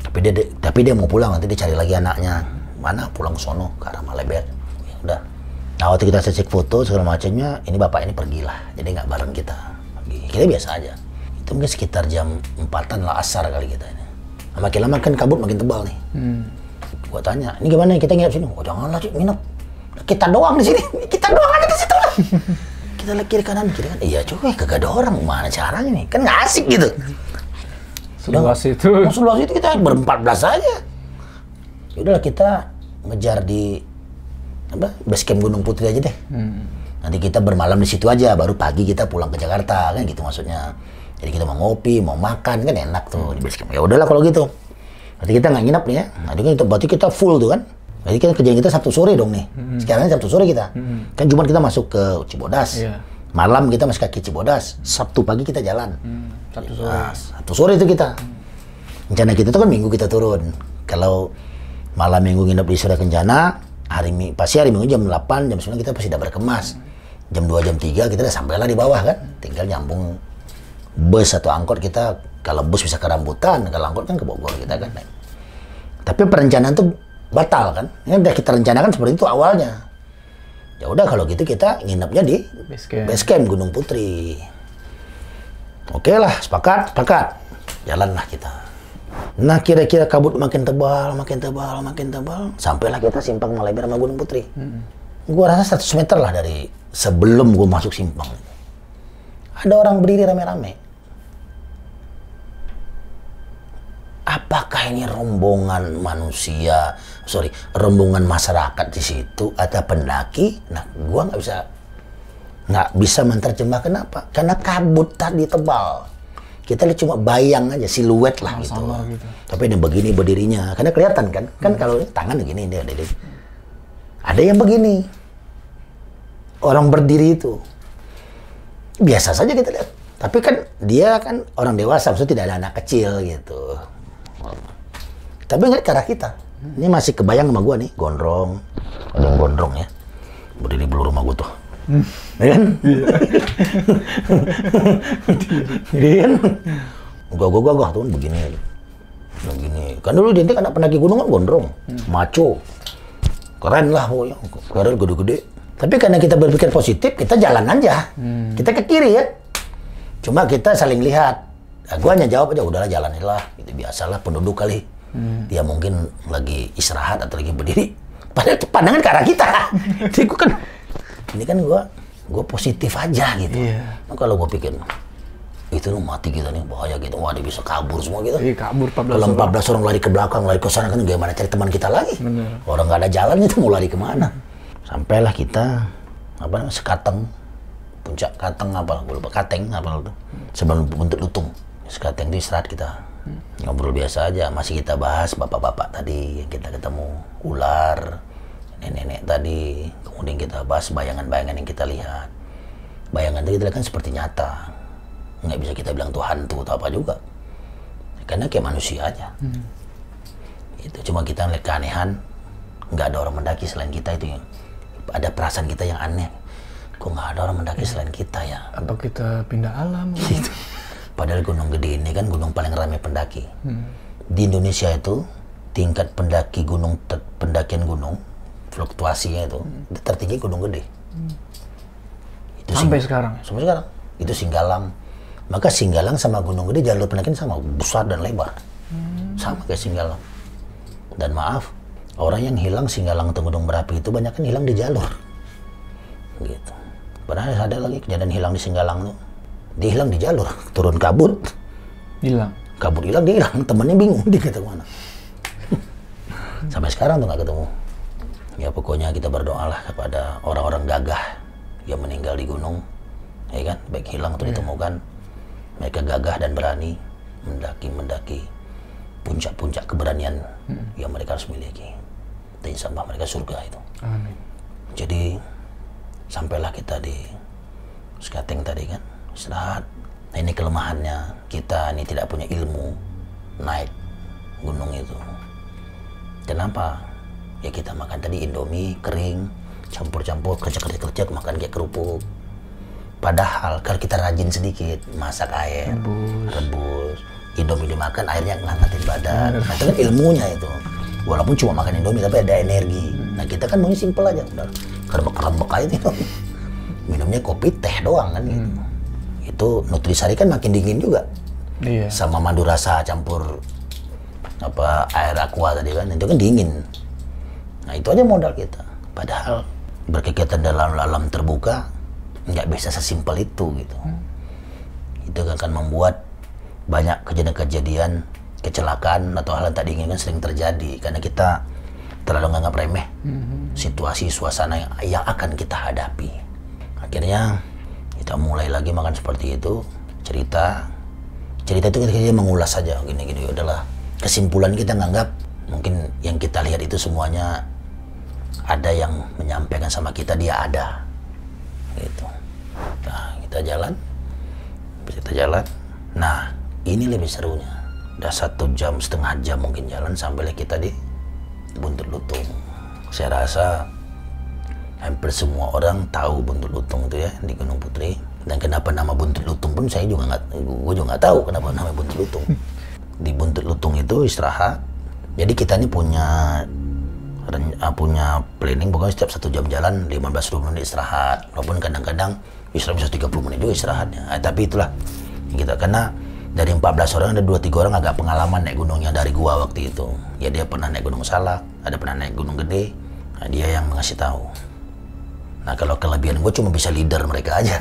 Tapi dia tapi dia mau pulang nanti dia cari lagi anaknya. Mana? Pulang ke sono ke arah Malebet ya udah. Nah waktu kita cek foto segala macamnya ini bapak ini pergilah. Jadi nggak bareng kita. Kita biasa aja. Itu mungkin sekitar jam empatan lah asar kali kita ini makin lama kan kabut makin tebal nih. Gua tanya ini gimana? Kita nginep sini? Oh janganlah Cik, nginep. Kita doang di sini. [LAUGHS] Kita doang aja di situ. Lah [LAUGHS] kita lihat kiri kanan kiri kanan. Iya cuy kagak ada orang. Mana caranya nih? Kan nggak asik gitu. Seluas itu. Mau seluas itu kita berempat belas aja. Ya udahlah kita ngejar di apa base camp Gunung Putri aja deh. Nanti kita bermalam di situ aja, baru pagi kita pulang ke Jakarta kan gitu maksudnya. Jadi kita mau ngopi, mau makan kan enak tuh di base camp. Ya udahlah kalau gitu. Nanti kita nggak nginap nih ya. Nanti kan itu berarti kita full tuh kan. Jadi kita kerjaan kita Sabtu sore dong nih. Sekarang Sabtu sore kita. Kan cuma kita masuk ke Cibodas. Iya. Malam kita masih kaki Cibodas. Sabtu pagi kita jalan. Satu sore. Nah, satu sore itu kita. Rencana kita tuh kan minggu kita turun. Kalau malam minggu nginep di Surya Kencana, hari pasti hari minggu jam 8, jam 9 kita pasti udah berkemas. Jam 2, jam 3 kita udah sampailah di bawah kan. Tinggal nyambung bus atau angkot kita. Kalau bus bisa ke Rambutan, kalau angkot kan ke Bogor kita kan. Tapi perencanaan tuh batal kan. Ini udah kita rencanakan seperti itu awalnya. Ya udah kalau gitu kita nginepnya di Base camp. Gunung Putri. Oke lah, sepakat, sepakat. Jalanlah kita. Nah kira-kira kabut makin tebal, makin tebal, makin tebal. Sampailah kita simpang Malabar sama Gunung Putri. Gua rasa 100 meter lah dari sebelum gua masuk simpang. Ada orang berdiri rame-rame. Apakah ini rombongan manusia, sorry, rombongan masyarakat di situ atau pendaki? Nah, gua nggak bisa nggak bisa menerjemah kenapa? Karena kabut tadi tebal. Kita lihat cuma bayang aja, siluet lah gitu. Gitu. Tapi ada begini berdirinya, karena kelihatan kan? Kan kalau ini tangan begini dia ada Ada yang begini. Orang berdiri itu. Biasa saja kita lihat. Tapi kan dia kan orang dewasa, maksudnya tidak ada anak kecil gitu. Tapi nggak ke arah kita. Ini masih kebayang sama gua nih, gondrong. Ada yang gondrong ya. Berdiri belur rumah gua tuh. Ya kan? Iya kan? Gua gua gua gua tuh begini aja. Begini. Kan dulu dia kan anak pendaki gunung kan gondrong, maco. Keren lah pokoknya. Keren gede-gede. Tapi karena kita berpikir positif, kita jalan aja. Kita ke kiri ya. Cuma kita saling lihat. Nah, gua hanya jawab aja, udahlah jalanilah. Itu biasalah penduduk kali. Dia mungkin lagi istirahat atau lagi berdiri. [LAUGHS] Padahal itu pandangan ke arah kita. [LAUGHS] Jadi gua kan, ini kan gua, gua positif aja gitu. Iya. Nah, kalau gua pikir, itu lu mati kita nih, bahaya gitu. Wah, dia bisa kabur semua gitu. Iya kabur 14 Kalau orang. 14 orang lari ke belakang, lari ke sana kan gimana cari teman kita lagi? Bener. Orang nggak ada jalan itu mau lari ke mana? Sampailah kita apa namanya sekateng puncak kateng apa gue lupa kateng apa itu sebelum buntut lutung sekateng itu istirahat kita ngobrol biasa aja masih kita bahas bapak-bapak tadi yang kita ketemu ular nenek-nenek tadi. Kemudian kita bahas bayangan-bayangan yang kita lihat. Bayangan itu kita kan seperti nyata. Nggak bisa kita bilang tuh hantu atau apa juga. Karena kayak manusia aja. Itu cuma kita lihat keanehan. Nggak ada orang mendaki selain kita itu yang ada perasaan kita yang aneh. Kok nggak ada orang mendaki selain kita ya? Atau kita pindah alam. [LAUGHS] Gitu. Padahal gunung gede ini kan gunung paling ramai pendaki. Di Indonesia itu tingkat pendaki gunung pendakian gunung fluktuasinya itu itu tertinggi gunung gede. Itu Sampai sekarang. sampai sekarang. Itu Singgalang. Maka Singgalang sama Gunung Gede jalur pendakian sama besar dan lebar. Sama kayak Singgalang. Dan maaf orang yang hilang Singgalang atau Gunung Merapi itu banyak kan hilang di jalur. Gitu. Padahal ada lagi kejadian hilang di Singgalang tuh dia hilang di jalur. Turun kabut Hilang. kabut hilang dia hilang. Temennya bingung dia kata mana [LAUGHS] sampai sekarang tuh nggak ketemu. Ya pokoknya kita berdoa lah kepada orang-orang gagah yang meninggal di gunung ya kan? Baik hilang atau ditemukan mereka gagah dan berani mendaki mendaki puncak-puncak keberanian yang mereka harus miliki. Dan insya Allah mereka surga itu. Amin. jadi sampailah kita di skateng tadi kan istirahat. Nah, ini kelemahannya kita ini tidak punya ilmu naik gunung itu. Kenapa? Ya kita makan tadi Indomie kering, campur-campur kerja-kerja-kerja makan kayak kerupuk. Padahal kalau kita rajin sedikit, masak air, rebus, Indomie dimakan, airnya ngangetin badan. Nah, itu kan ilmunya itu. Walaupun cuma makan Indomie, tapi ada energi. Nah kita kan maunya simpel aja, udah kerebek-kerebek aja minum. [LAUGHS] Minumnya kopi, teh doang kan gitu. Itu Nutrisari kan makin dingin juga. Iya. Sama madu rasa campur apa air aqua tadi kan, itu kan dingin. Nah itu aja modal kita. Padahal berkegiatan dalam alam terbuka nggak bisa sesimpel itu gitu. Itu akan membuat banyak kejadian-kejadian kecelakaan atau hal yang tak diinginkan sering terjadi karena kita terlalu menganggap remeh situasi suasana yang, yang akan kita hadapi. Akhirnya kita mulai lagi makan seperti itu cerita. Cerita itu kita, mengulas saja gini-gini udahlah. Kesimpulan kita nganggap mungkin yang kita lihat itu semuanya ada yang menyampaikan sama kita dia ada. Gitu. Nah kita jalan. Kita jalan. Nah ini lebih serunya. Udah satu jam setengah jam mungkin jalan sampai kita di buntut lutung. Saya rasa hampir semua orang tahu buntut lutung itu ya di Gunung Putri. Dan kenapa nama buntut lutung pun saya juga nggak gue juga nggak tahu kenapa nama buntut lutung. [LAUGHS] Di buntut lutung itu istirahat. Jadi kita ini punya ah, punya planning pokoknya setiap satu jam jalan 15-20 menit istirahat. Walaupun kadang-kadang istirahat bisa 30 menit juga istirahatnya. Ah, tapi itulah kita karena dari 14 orang ada 2-3 orang agak pengalaman naik gunungnya dari gua waktu itu. Ya dia pernah naik gunung salak ada pernah naik gunung gede. Nah, dia yang ngasih tahu nah kalau kelebihan gue cuma bisa leader mereka aja.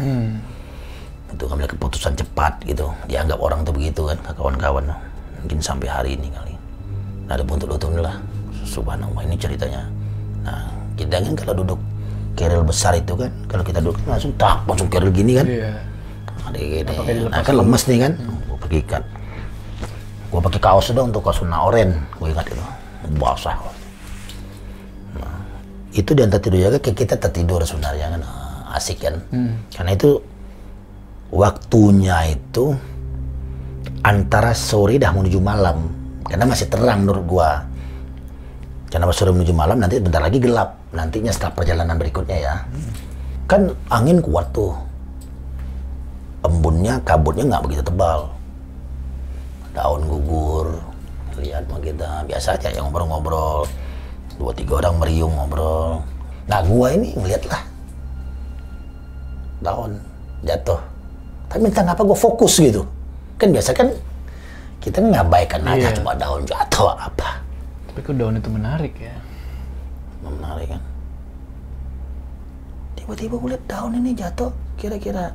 Itu ngambil keputusan cepat gitu. Dianggap orang tuh begitu kan ke kawan-kawan. Mungkin sampai hari ini kali. Nah ada buntut lutung lah. Subhanallah ini ceritanya. Nah kita kan kalau duduk keril besar itu kan kalau kita duduk langsung tak langsung keril gini kan. Iya. ada gini nah kan lemes nih kan. Gue pakai ikat. Gue pakai kaos dong untuk kaos warna oranye gue ingat itu. Basah. nah, itu di antara tidur jaga kayak kita tertidur sebenarnya kan. Ah, asik kan? Karena itu waktunya itu antara sore dah menuju malam. Karena masih terang menurut gua. Karena sore menuju malam nanti bentar lagi gelap. Nantinya setelah perjalanan berikutnya ya. Kan angin kuat tuh. Embunnya kabutnya nggak begitu tebal. Daun gugur. Lihat mah kita. Biasa aja yang ngobrol-ngobrol dua tiga orang meriung ngobrol. Nah gua ini ngeliat lah daun jatuh. Tapi entah kenapa gue fokus gitu. Kan biasa kan kita ngabaikan aja Iya. cuma daun jatuh apa. Tapi kok daun itu menarik ya. menarik kan? Tiba-tiba gue lihat daun ini jatuh kira-kira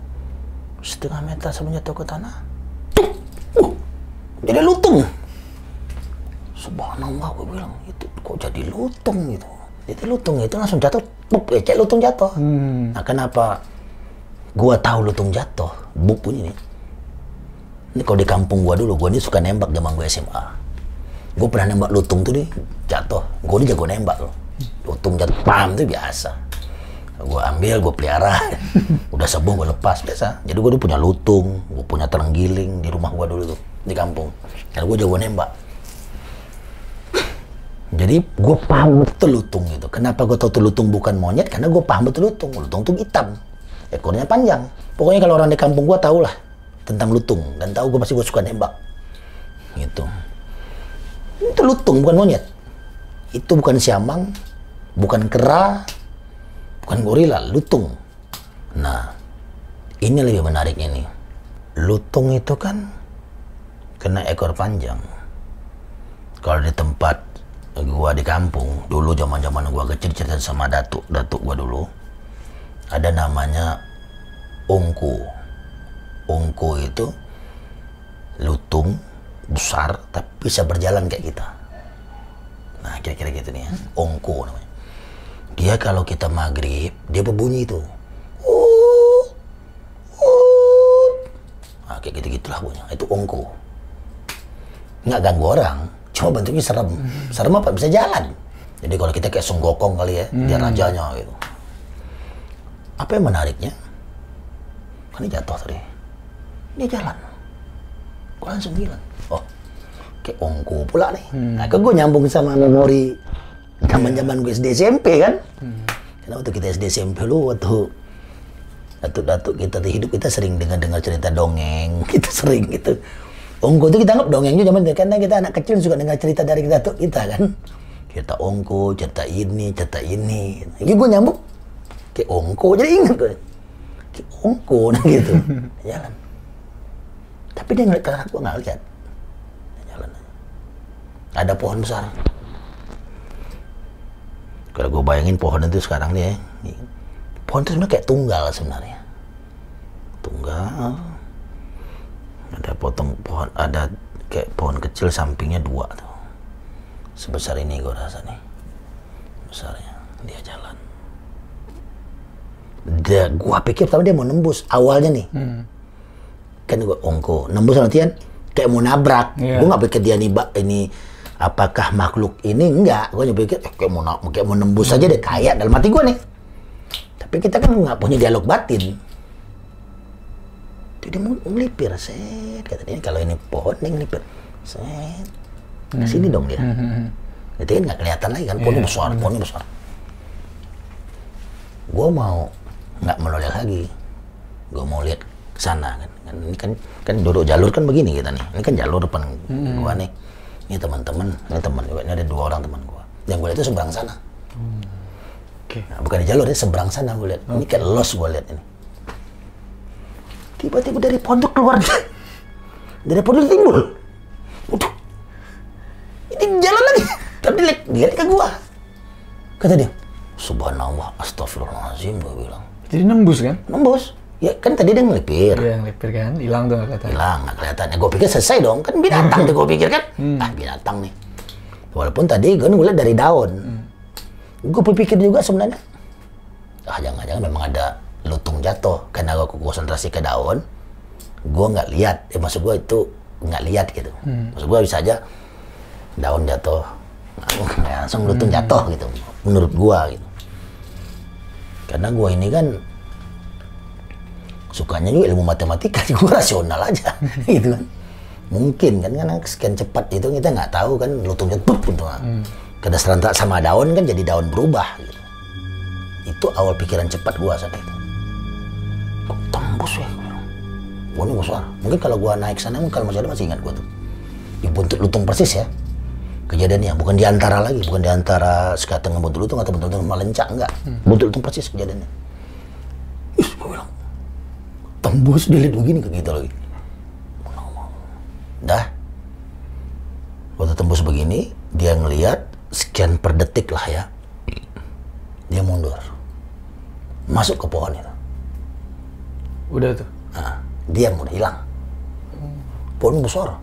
setengah meter sebelum jatuh ke tanah! Uh, jadi lutung. Subhanallah gue bilang itu kok jadi lutung gitu jadi lutung itu langsung jatuh pup ya cek lutung jatuh. Hmm. nah kenapa gua tahu lutung jatuh? Buk bunyi nih. Ini kalau di kampung gua dulu gua ini suka nembak zaman gua SMA gua pernah nembak lutung tuh nih jatuh. Gua ini jago nembak loh. Lutung jatuh pam tuh biasa. Gua ambil gua pelihara. [LAUGHS] Udah sembuh gua lepas biasa. Jadi gua dulu punya lutung gua punya terenggiling di rumah gua dulu tuh di kampung. Karena gua jago nembak jadi gue paham betul lutung gitu. Kenapa gue tahu lutung bukan monyet? Karena gue paham betul lutung. Lutung tuh hitam, ekornya panjang. Pokoknya kalau orang di kampung gue tau lah tentang lutung dan tahu gue pasti gue suka nembak. Gitu. Itu lutung bukan monyet. Itu bukan siamang, bukan kera, bukan gorila, lutung. Nah, ini lebih menariknya nih. Lutung itu kan kena ekor panjang kalau di tempat gua di kampung dulu zaman zaman gua kecil cerita sama datuk datuk gua dulu. Ada namanya ungku ungku itu lutung besar tapi bisa berjalan kayak kita. Nah kira-kira gitu nih ya. Ungku namanya. Dia kalau kita maghrib dia berbunyi itu. Nah, kayak gitu gitulah bunyinya. Itu ungku nggak ganggu orang cuma bentuknya serem. Serem apa? Bisa jalan. Jadi kalau kita kayak songgokong kali ya dia rajanya gitu. Apa yang menariknya? Kan dia jatuh tadi. Dia jalan. Gua langsung bilang oh kayak ongko pula nih. Nah, kan gue nyambung sama memori zaman-zaman gue SD SMP kan. Karena waktu kita SD SMP lu waktu datuk-datuk kita di hidup kita sering dengar-dengar cerita dongeng, [LAUGHS] kita sering gitu. Ongko itu kita anggap dongeng juga zaman karena kita anak kecil suka dengar cerita dari datuk kita kan. Cerita ongko, cerita ini, cerita ini. Ini gue nyambung kayak ongko jadi ingat gue. Kayak ongko [LAUGHS] nah gitu. Jalan. Tapi dia ngeliat arah gue nggak lihat. Jalan. Ada pohon besar. Kalau gue bayangin pohon itu sekarang nih ya, nih, pohon itu sebenarnya kayak tunggal sebenarnya. Tunggal. Ada potong pohon, ada kayak pohon kecil sampingnya dua tuh. Sebesar ini gue rasa nih. Besarnya. Dia jalan. Dia, gua pikir pertama dia mau nembus awalnya nih. Kan gua ongko. Nembus artian kayak mau nabrak. Iya. Gua nggak pikir dia nih ini apakah makhluk ini enggak. Gua pikir eh, kayak mau kayak mau nembus aja deh kayak dalam hati gua nih. Tapi kita kan nggak punya dialog batin. Jadi mau ngelipir, set. Kata dia, kalau ini pohon, dia ngelipir. Set. Ke sini dong dia. Itu kan nggak kelihatan lagi kan, pohonnya besar, pohonnya besar. Gue mau nggak menoleh lagi. Gue mau lihat ke sana kan. kan. Ini kan kan duduk jalur kan begini kita nih. Ini kan jalur depan gua nih. Ini teman-teman, ini teman. Ini ada dua orang teman gua. Yang gue lihat itu seberang sana. Oke. Nah, bukan di jalur, ini seberang sana gue lihat. Ini kayak los gue lihat ini. Tiba-tiba dari pondok keluar dari pondok timbul. Waduh. Ini jalan lagi. Tapi dia, dia lihat ke gua. Kata dia, Subhanallah, astagfirullahaladzim, gue bilang. Jadi nembus kan? Nembus. Ya kan tadi dia ngelipir. Iya, ngelipir kan, hilang tuh kelihatan. Hilang, nggak kelihatan. Ya, gue pikir selesai dong. Kan binatang tuh gue pikir kan. Ah, binatang nih. Walaupun tadi gue ngeliat dari daun. Gue berpikir juga sebenarnya. Ah, jangan-jangan memang ada lutung jatuh. Karena gue konsentrasi ke daun. Gue nggak lihat. Ya, maksud gue itu nggak lihat gitu. Maksud gue bisa aja daun jatuh. Nah, langsung lutung jatuh gitu. Menurut gue gitu. Karena gue ini kan sukanya juga ilmu matematika, [LAUGHS] gue rasional aja, [LAUGHS] gitu kan. Mungkin kan karena sekian cepat itu kita nggak tahu kan lutungnya tuh gitu. Karena serentak sama daun kan jadi daun berubah gitu. Itu awal pikiran cepat gua saat itu. Tembus ya? gua ini besar. Mungkin kalau gua naik sana, mungkin kalau masih ada masih ingat gua tuh. Di buntut lutung persis ya. Kejadiannya bukan di antara lagi, bukan di antara sekat dengan buntut lutung atau buntut lutung melencak enggak. Buntut lutung persis kejadiannya. Ih, gua bilang, tembus dilihat begini ke kita lagi. Dah. Waktu tembus begini, dia ngelihat sekian per detik lah ya. Dia mundur. Masuk ke pohon itu. Udah tuh. Nah, dia mau hilang. Pohon besar.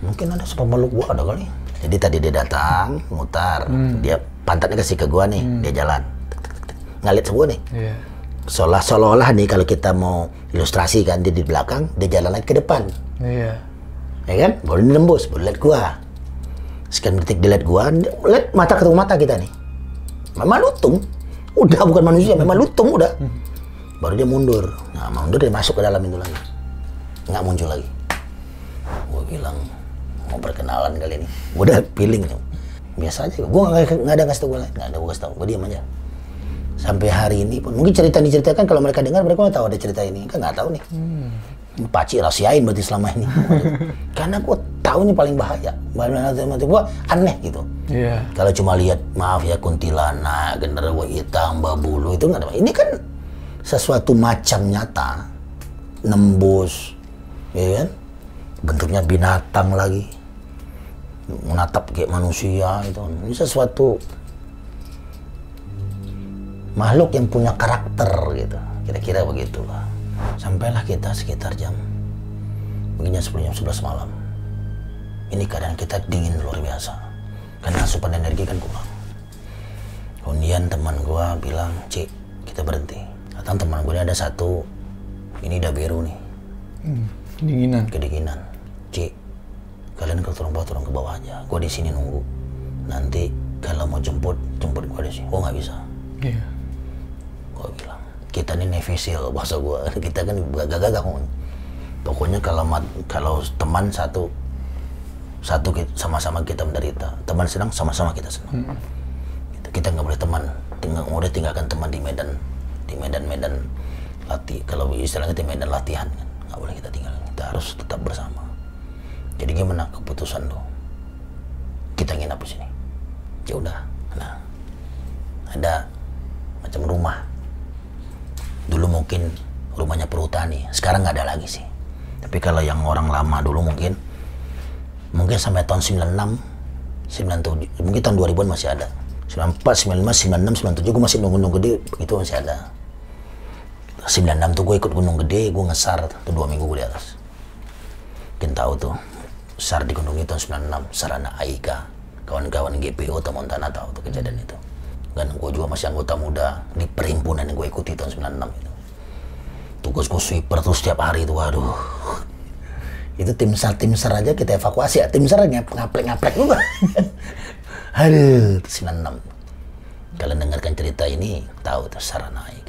Mungkin ada sepemeluk gua ada kali. Jadi tadi dia datang, mutar, dia pantatnya kasih ke gua nih, dia jalan. Ngalit semua nih. Iya. Seolah seolah nih kalau kita mau ilustrasi kan dia di belakang, dia jalan lagi ke depan. Iya. Ya kan? Baru dia nembus, baru lihat gua. Sekian detik dia lihat gua, dia lihat mata ketemu mata kita nih. Memang lutung. Udah bukan manusia, memang lutung udah. Baru dia mundur. Nah, mundur dia masuk ke dalam itu lagi. Nggak muncul lagi. Gua bilang, mau perkenalan kali ini. Gua udah feeling nih. Biasa aja. Gua nggak ada ngasih tau gua lain. Nggak ada gua kasih tau. Gua diam aja. Sampai hari ini pun. Mungkin cerita diceritakan kalau mereka dengar, mereka nggak tahu ada cerita ini. Kan nggak tahu nih. Ini Paci rahasiain berarti selama ini. [LAUGHS] Karena gua tahu ini paling bahaya. Mati gua aneh gitu. Iya. Kalau cuma lihat maaf ya kuntilanak, genderuwo hitam, babulu itu nggak ada. Ini kan sesuatu macam nyata, nembus, ya kan? Bentuknya binatang lagi, menatap kayak manusia itu. Ini sesuatu makhluk yang punya karakter gitu. Kira-kira begitulah. Sampailah kita sekitar jam mungkin jam 10 jam 11 malam. Ini keadaan kita dingin luar biasa. Karena asupan energi kan kurang. Kemudian teman gua bilang, Cik, kita berhenti. Datang teman gue ini ada satu, ini udah biru nih, Hmm. Dinginan. kedinginan. Cik, kalian kalau turun bawah turun ke bawah aja. Gua di sini nunggu. Nanti kalau mau jemput, jemput gua di sini. Oh nggak bisa. Iya. Gua bilang, kita ini Navy SEAL bahasa gua. Kita kan gagah-gagah pokoknya kalau mat- kalau teman satu satu sama-sama kita menderita teman senang sama-sama kita senang Gitu. kita nggak boleh teman tinggal boleh tinggalkan teman di medan di medan-medan latih kalau istilahnya di medan latihan kan nggak boleh kita tinggal kita harus tetap bersama. Jadi gimana keputusan lo kita nginap di sini. Ya udah nah ada macam rumah. Dulu mungkin rumahnya perhutani sekarang nggak ada lagi sih. Tapi kalau yang orang lama dulu mungkin mungkin sampai tahun 96 97 mungkin tahun 2000-an masih ada. 94 95 96 97 gue masih nunggu gunung gede itu masih ada 96 tuh gue ikut gunung gede gue ngesar tuh dua minggu gue di atas. Mungkin tahu tuh sar di gunung itu tahun 96 sarana Aika kawan-kawan GPO atau Montana tahu tuh kejadian itu. Dan gue juga masih anggota muda di perhimpunan yang gue ikuti tahun 96 itu. Tugas gue sweeper tuh setiap hari itu waduh. Itu tim sar tim sar aja kita evakuasi ya. Tim sar ngap- ngaplek ngaplek juga. [LAUGHS] Aduh itu 96 kalian dengarkan cerita ini tahu tuh sarana Aika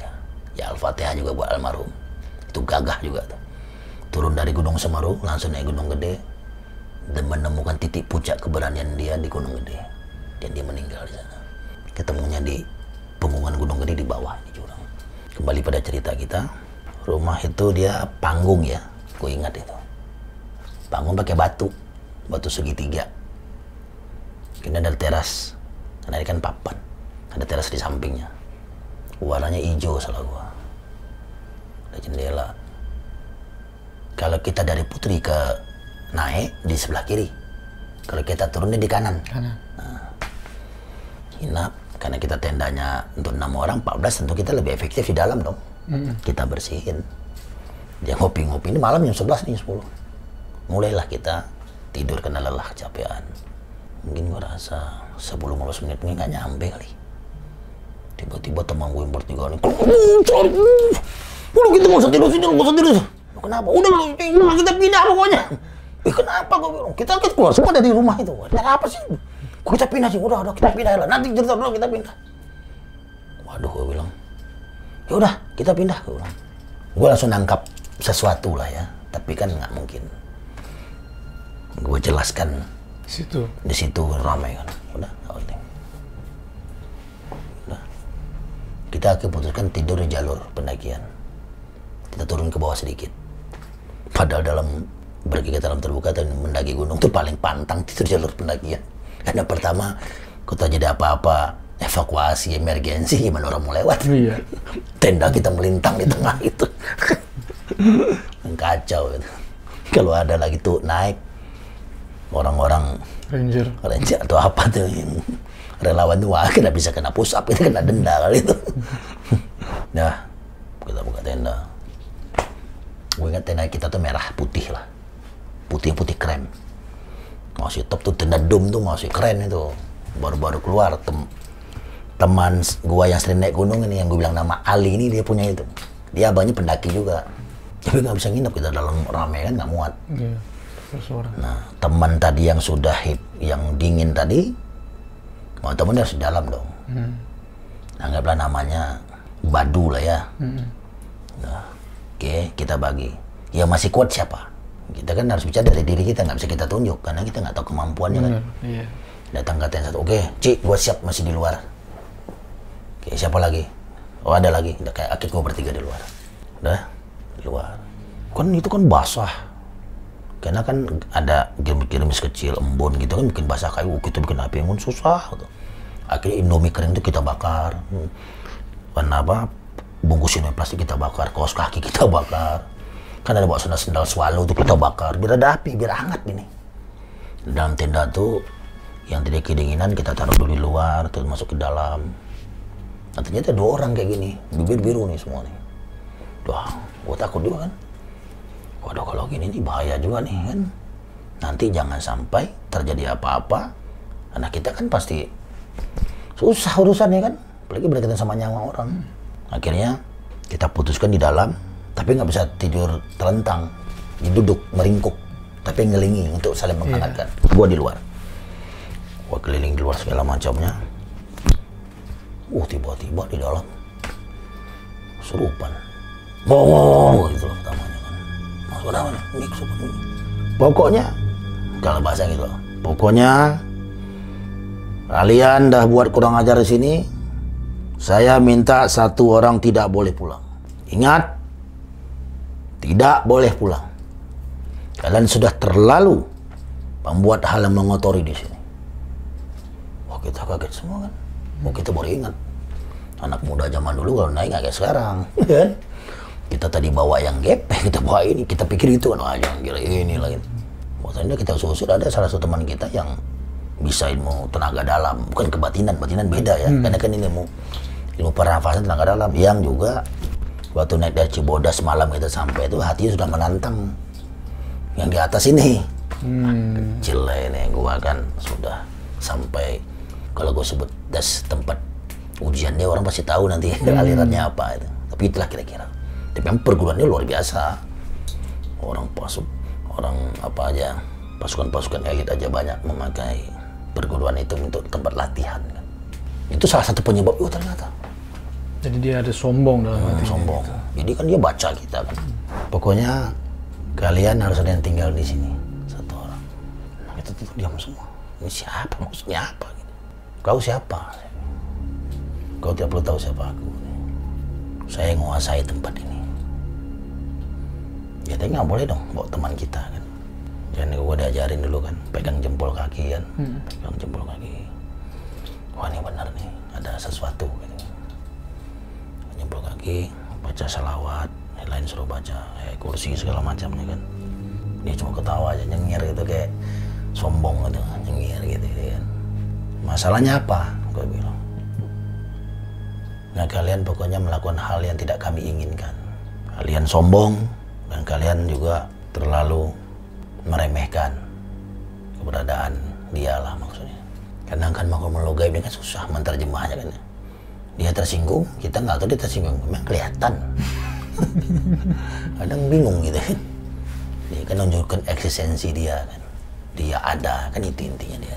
ya Al-Fatihah juga buat almarhum. Itu gagah juga tuh. Turun dari Gunung Semeru langsung naik Gunung Gede dan menemukan titik puncak keberanian dia di Gunung Gede. Dan dia meninggal di sana. Ketemunya di punggungan Gunung Gede di bawah di jurang kembali pada cerita kita rumah itu dia panggung ya. Gue ingat itu. Panggung pakai batu batu segitiga. Kemudian ada teras karena ini kan papan ada teras di sampingnya warnanya hijau salah gua. Ada jendela. Kalau kita dari putri ke naik di sebelah kiri kalau kita turunnya di kanan. Kanan. hinap karena kita tendanya untuk enam orang 14 tentu kita lebih efektif di dalam dong. Kita bersihin. Dia ngopi-ngopi ini malam jam 11 nih 10 mulailah kita tidur karena lelah kecapean mungkin gua rasa 10-15 menit ini nggak nyampe kali tiba-tiba teman gue yang bertiga nih udah kita nggak usah tidur sini nggak usah tidur kenapa? Udah lu kita pindah pokoknya eh kenapa? gue bilang. Kita kita keluar semua dari rumah itu. Ada apa sih? Kita pindah sih udah udah kita pindah. Lah nanti cerita dulu kita pindah. Waduh gue bilang. Ya udah kita pindah gue bilang. Gue langsung nangkap sesuatu lah ya tapi kan nggak mungkin. Gue jelaskan Situ. di situ ramai kan. Udah kita keputuskan tidur di jalur pendakian kita turun ke bawah sedikit padahal dalam pergi ke dalam terbuka dan mendaki gunung itu paling pantang tidur jalur pendakian karena pertama kota jadi apa-apa evakuasi emergensi gimana orang mau lewat Iya. tenda kita melintang di tengah itu kacau gitu. kalau ada lagi tuh naik orang-orang Ranger. ranger atau apa tuh yang relawan tuh wah kena bisa kena push up itu kena denda [LAUGHS] kali itu. Nah kita buka tenda. Gue ingat tenda kita tuh merah putih lah. Putih putih krem masih top tuh tenda dom tuh masih keren itu. Baru-baru keluar tem teman gua yang sering naik gunung ini yang gue bilang nama Ali ini dia punya itu. Dia abangnya pendaki juga. Tapi nggak bisa nginep kita dalam rame kan nggak muat. Iya. Terus orang. Nah, teman tadi yang sudah hip, yang dingin tadi, temen harus di dalam dong. Anggaplah namanya Badu lah ya. Nah, Oke, kita bagi. Yang masih kuat siapa? Kita kan harus bicara dari diri kita, nggak bisa kita tunjuk karena kita nggak tahu kemampuannya kan. Bener. Iya. Datang ke tent satu, oke, Cik, gua siap masih di luar. Oke, siapa lagi? Oh ada lagi, udah kayak akik gua bertiga di luar. Udah, di luar. Kan itu kan basah. Karena kan ada gerimis-gerimis kecil, embun gitu kan bikin basah kayu, kita bikin api unggun susah. Gitu. Akhirnya indomie kering itu kita bakar. Warna apa? Bungkusin plastik kita bakar, kaos kaki kita [LAUGHS] bakar. Kan ada bawa sandal sendal swallow itu kita bakar, biar ada api, biar hangat ini dalam tenda tuh yang tidak kedinginan kita taruh dulu di luar terus masuk ke dalam nah, ternyata dua orang kayak gini bibir biru nih semua nih wah gue takut juga kan waduh kalau gini nih bahaya juga nih kan? Nanti jangan sampai terjadi apa-apa anak kita kan pasti susah urusannya kan? Apalagi berkaitan sama nyawa orang. Akhirnya kita putuskan di dalam tapi nggak bisa tidur telentang duduk meringkuk tapi ngelingi untuk saling menghangatkan. Gua di luar. Gua keliling di luar segala macamnya. Uh tiba-tiba di dalam serupan. Wow gitu loh pertamanya pokoknya kalau bahasa gitu pokoknya kalian dah buat kurang ajar di sini saya minta satu orang tidak boleh pulang. Ingat tidak boleh pulang. Kalian sudah terlalu membuat hal yang mengotori di sini. Wah kita kaget semua kan? Wah kita baru ingat. Anak muda zaman dulu kalau naik nggak kayak sekarang [LAUGHS] kan kita tadi bawa yang gap kita bawa ini kita pikir itu kan wah jangan kira ini lagi. Waktu kita usut ada salah satu teman kita yang bisa ilmu tenaga dalam bukan kebatinan batinan beda ya. Karena kan ini ilmu ilmu pernafasan tenaga dalam. Yang juga waktu naik dari Cibodas malam kita sampai itu hatinya sudah menantang. Yang di atas ini. Kecil lah ini gua kan sudah sampai kalau gue sebut das tempat ujian dia orang pasti tahu nanti alirannya apa itu. Tapi itulah kira-kira tapi memang perguruannya luar biasa. Orang pasuk orang apa aja pasukan-pasukan elit aja banyak memakai perguruan itu untuk tempat latihan kan. itu salah satu penyebab itu ternyata. Jadi dia ada sombong dalam Hmm, hati. sombong. Jadi kan dia baca kita kan. Pokoknya kalian harus ada yang tinggal di sini satu orang. Nah, itu tuh diam semua. Ini siapa maksudnya apa gitu. kau siapa? Kau tidak perlu tahu siapa aku. Saya menguasai tempat ini ya tapi nggak boleh dong bawa teman kita kan. Jangan gue diajarin dulu kan. Pegang jempol kaki kan. Pegang jempol kaki. Wah ini benar nih. Ada sesuatu gitu jempol kaki baca salawat yang lain suruh baca eh, kursi segala macamnya kan. Dia cuma ketawa aja nyengir gitu kayak sombong gitu nyengir gitu, gitu kan. Masalahnya apa? Gue bilang. Nah kalian pokoknya melakukan hal yang tidak kami inginkan. Kalian sombong dan kalian juga terlalu meremehkan keberadaan dia lah maksudnya. Karena kan mau melogai ini kan susah menerjemahnya kan ya. Dia tersinggung kita nggak tahu dia tersinggung. Memang kelihatan. [LAUGHS] Kadang bingung gitu. Kan dia kan menunjukkan eksistensi dia kan. Dia ada kan itu intinya dia.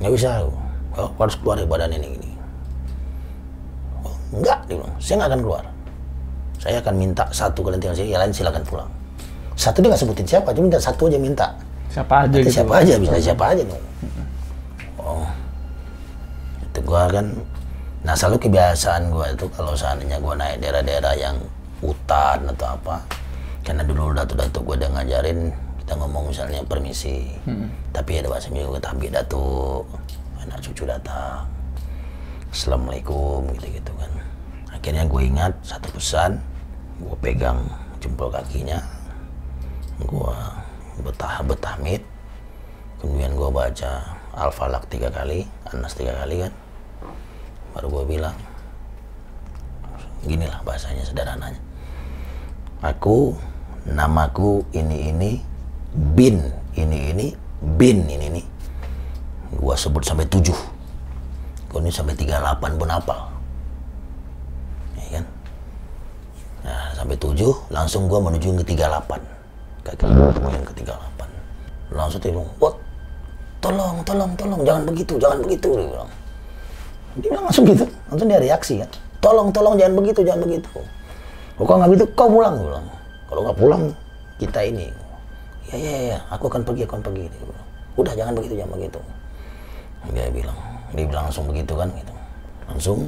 Nggak bisa oh, harus keluar dari badan ini gini oh, enggak saya nggak akan keluar saya akan minta satu kalian tinggal sini yang lain silakan pulang. Satu dia nggak sebutin siapa cuma minta satu aja minta. Siapa aja Nanti gitu. siapa? aja bisa siapa aja dong. Oh, itu gua kan, nah selalu kebiasaan gua itu kalau seandainya gua naik daerah-daerah yang hutan atau apa, karena dulu datuk-datuk gua udah ngajarin kita ngomong misalnya permisi, tapi ada bahasa Melayu kita ambil datuk, anak cucu datang, assalamualaikum gitu-gitu kan. Akhirnya gue ingat satu pesan, gue pegang jempol kakinya, gue betah betahmid kemudian gue baca al-falak tiga kali anas tiga kali kan. Baru gue bilang ginilah bahasanya sederhananya. Aku namaku ini ini bin ini ini bin ini ini gue sebut sampai tujuh. Gue ini sampai tiga delapan pun hafal ya kan nah sampai tujuh langsung gue menuju ke tiga delapan kaki yang ke 38 langsung dia bilang what tolong tolong tolong jangan begitu jangan begitu dia bilang. Dia bilang langsung gitu langsung dia reaksi kan. Tolong tolong jangan begitu jangan begitu. Kalau nggak begitu? Kau pulang dia bilang. Kalau nggak pulang kita ini. Ya ya ya aku akan pergi aku akan pergi dia bilang. Udah jangan begitu jangan begitu. Dia bilang dia bilang langsung begitu kan gitu. Langsung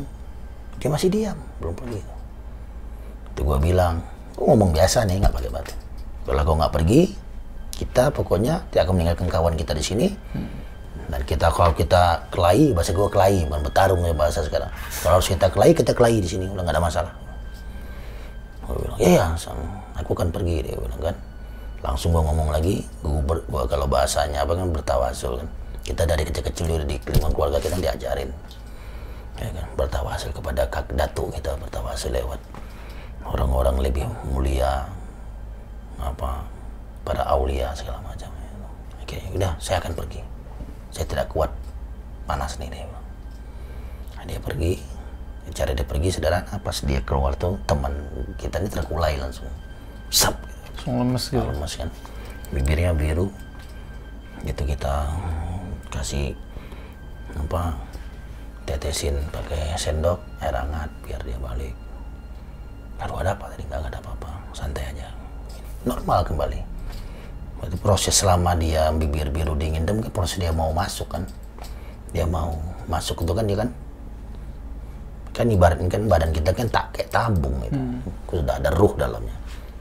dia masih diam belum pergi itu gua bilang gua ngomong biasa nih nggak pakai batu kalau kau nggak pergi, kita pokoknya tidak akan meninggalkan kawan kita di sini. Dan kita kalau kita kelahi, bahasa gue kelahi, bukan bertarung ya bahasa sekarang. Kalau harus kita kelahi, kita kelahi di sini, udah nggak ada masalah. Gue bilang, ya ya, aku akan pergi dia bilang kan. Langsung gue ngomong lagi, gue, ber, gua kalau bahasanya apa kan bertawasul kan. Kita dari kecil-kecil dulu di lingkungan keluarga kita diajarin, ya kan, bertawasul kepada kak datuk kita bertawasul lewat orang-orang lebih mulia, apa para aulia segala macam oke udah saya akan pergi. Saya tidak kuat panas nih dia bilang. Nah, dia pergi. Cara dia pergi sederhana pas dia keluar tuh teman kita ini terkulai langsung. Sap Langsung lemes gitu. lemas kan? Bibirnya biru. Gitu kita kasih apa tetesin pakai sendok air hangat biar dia balik baru ada apa tadi? Nggak ada apa-apa. Santai aja. Normal kembali. Itu proses selama dia bibir biru dingin mungkin proses dia mau masuk kan? Dia mau masuk itu kan dia kan kan ibaratnya kan badan kita kan tak kayak tabung itu. Sudah ada ruh dalamnya.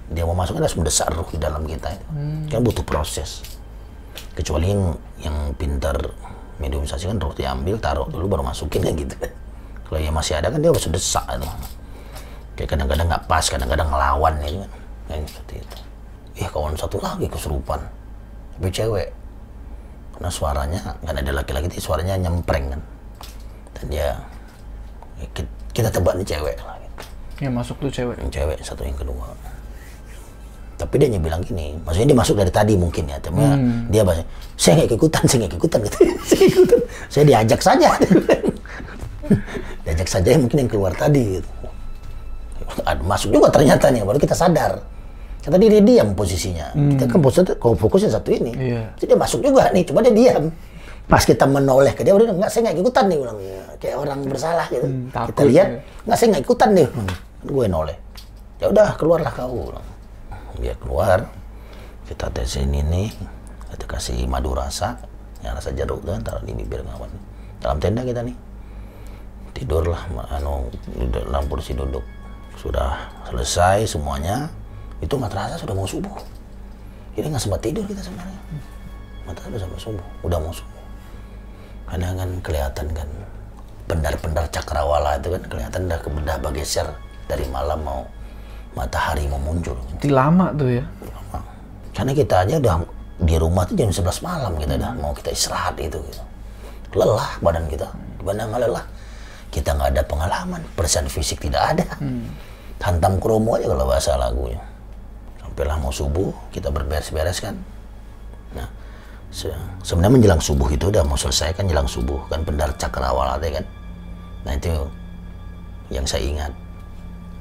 Dia mau masuk kan harus mendesak ruh di dalam kita itu. Kan butuh proses. Kecuali yang yang pintar mediumisasi kan ruh diambil taruh dulu baru masukin kan gitu. Kan kalau yang masih ada kan dia harus desak itu kayak kadang-kadang nggak pas kadang-kadang ngelawan gitu kan. Kayak seperti itu. Ih kawan satu lagi kesurupan. Tapi cewek karena suaranya kan ada laki-laki itu suaranya nyempreng kan. Dan dia ya, ki- kita tebak nih cewek lah. Gitu. Yang masuk tuh cewek. yang cewek satu yang kedua. Tapi dia hanya bilang gini maksudnya dia masuk dari tadi mungkin ya tapi dia bahasa saya nggak ikutan saya nggak ikutan gitu. [LAUGHS] Saya ikutan. Saya diajak saja. [LAUGHS] Diajak saja yang mungkin yang keluar tadi gitu Ada- masuk juga ternyata nih baru kita sadar. Kata dia, dia diam posisinya. Kita kan posisinya kalau fokusnya satu ini. Iya. jadi dia masuk juga nih cuma dia diam. Pas kita menoleh ke dia udah nggak saya nggak ikutan nih bilang kayak orang bersalah gitu. Kita takut lihat ya. nggak saya nggak ikutan nih. Gue noleh. Ya udah keluarlah kau bilang. dia keluar kita tesin ini kita kasih madu rasa yang rasa jeruk tuh taruh di bibir kawan dalam tenda kita nih. Tidurlah anu dalam kursi duduk sudah selesai semuanya itu matrasa sudah mau subuh ini nggak sempat tidur kita sebenarnya mata udah sampai subuh udah mau subuh karena kan kelihatan kan pendar-pendar cakrawala itu kan kelihatan udah kebedah bergeser dari malam mau matahari mau muncul Itu lama tuh ya. lama. Karena kita aja udah di rumah tuh jam 11 malam kita udah mau kita istirahat itu gitu. Lelah badan kita. Di mana nggak lelah? Kita nggak ada pengalaman, persiapan fisik tidak ada. Hantam kromo aja kalau bahasa lagunya. Sampailah mau subuh, kita berberes-beres kan. Nah, se- sebenarnya menjelang subuh itu udah mau selesai kan jelang subuh kan pendar cakrawala teh kan. Nah itu yang saya ingat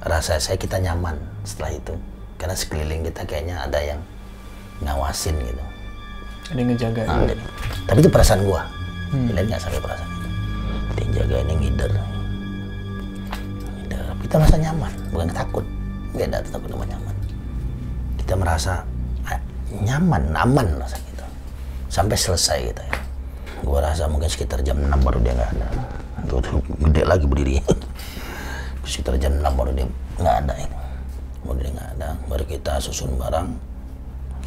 rasa saya kita nyaman setelah itu karena sekeliling kita kayaknya ada yang ngawasin gitu Ada yang ngejaga. Nah, tapi itu perasaan gua kalian nggak sampai perasaan itu dia yang jaga ini ngider kita merasa nyaman bukan takut. Ada takut sama nyaman. Kita merasa ah, nyaman aman rasa kita. Sampai selesai kita ya. Gua rasa mungkin sekitar jam 6 baru dia nggak ada. Tuh, tuh gede lagi berdiri. [LAUGHS] Sekitar jam 6 baru dia nggak ada itu baru dia nggak ada. Baru kita susun barang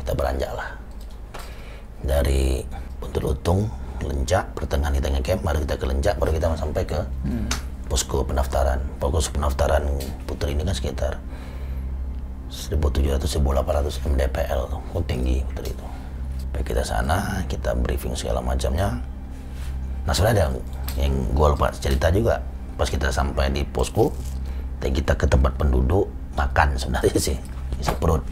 kita beranjak lah. Dari Buntu Lutung, Lencak, pertengahan kita ngecamp, baru kita ke Lencak, baru kita sampai ke posko pendaftaran. Posko pendaftaran Putri ini kan sekitar 1.700 1.800 MDPL, tuh, oh, tinggi Putri itu. Baik kita sana, kita briefing segala macamnya. Nah sebenarnya ada yang gue lupa cerita juga, pas kita sampai di posko, kita ke tempat penduduk makan sebenarnya sih, isi perut.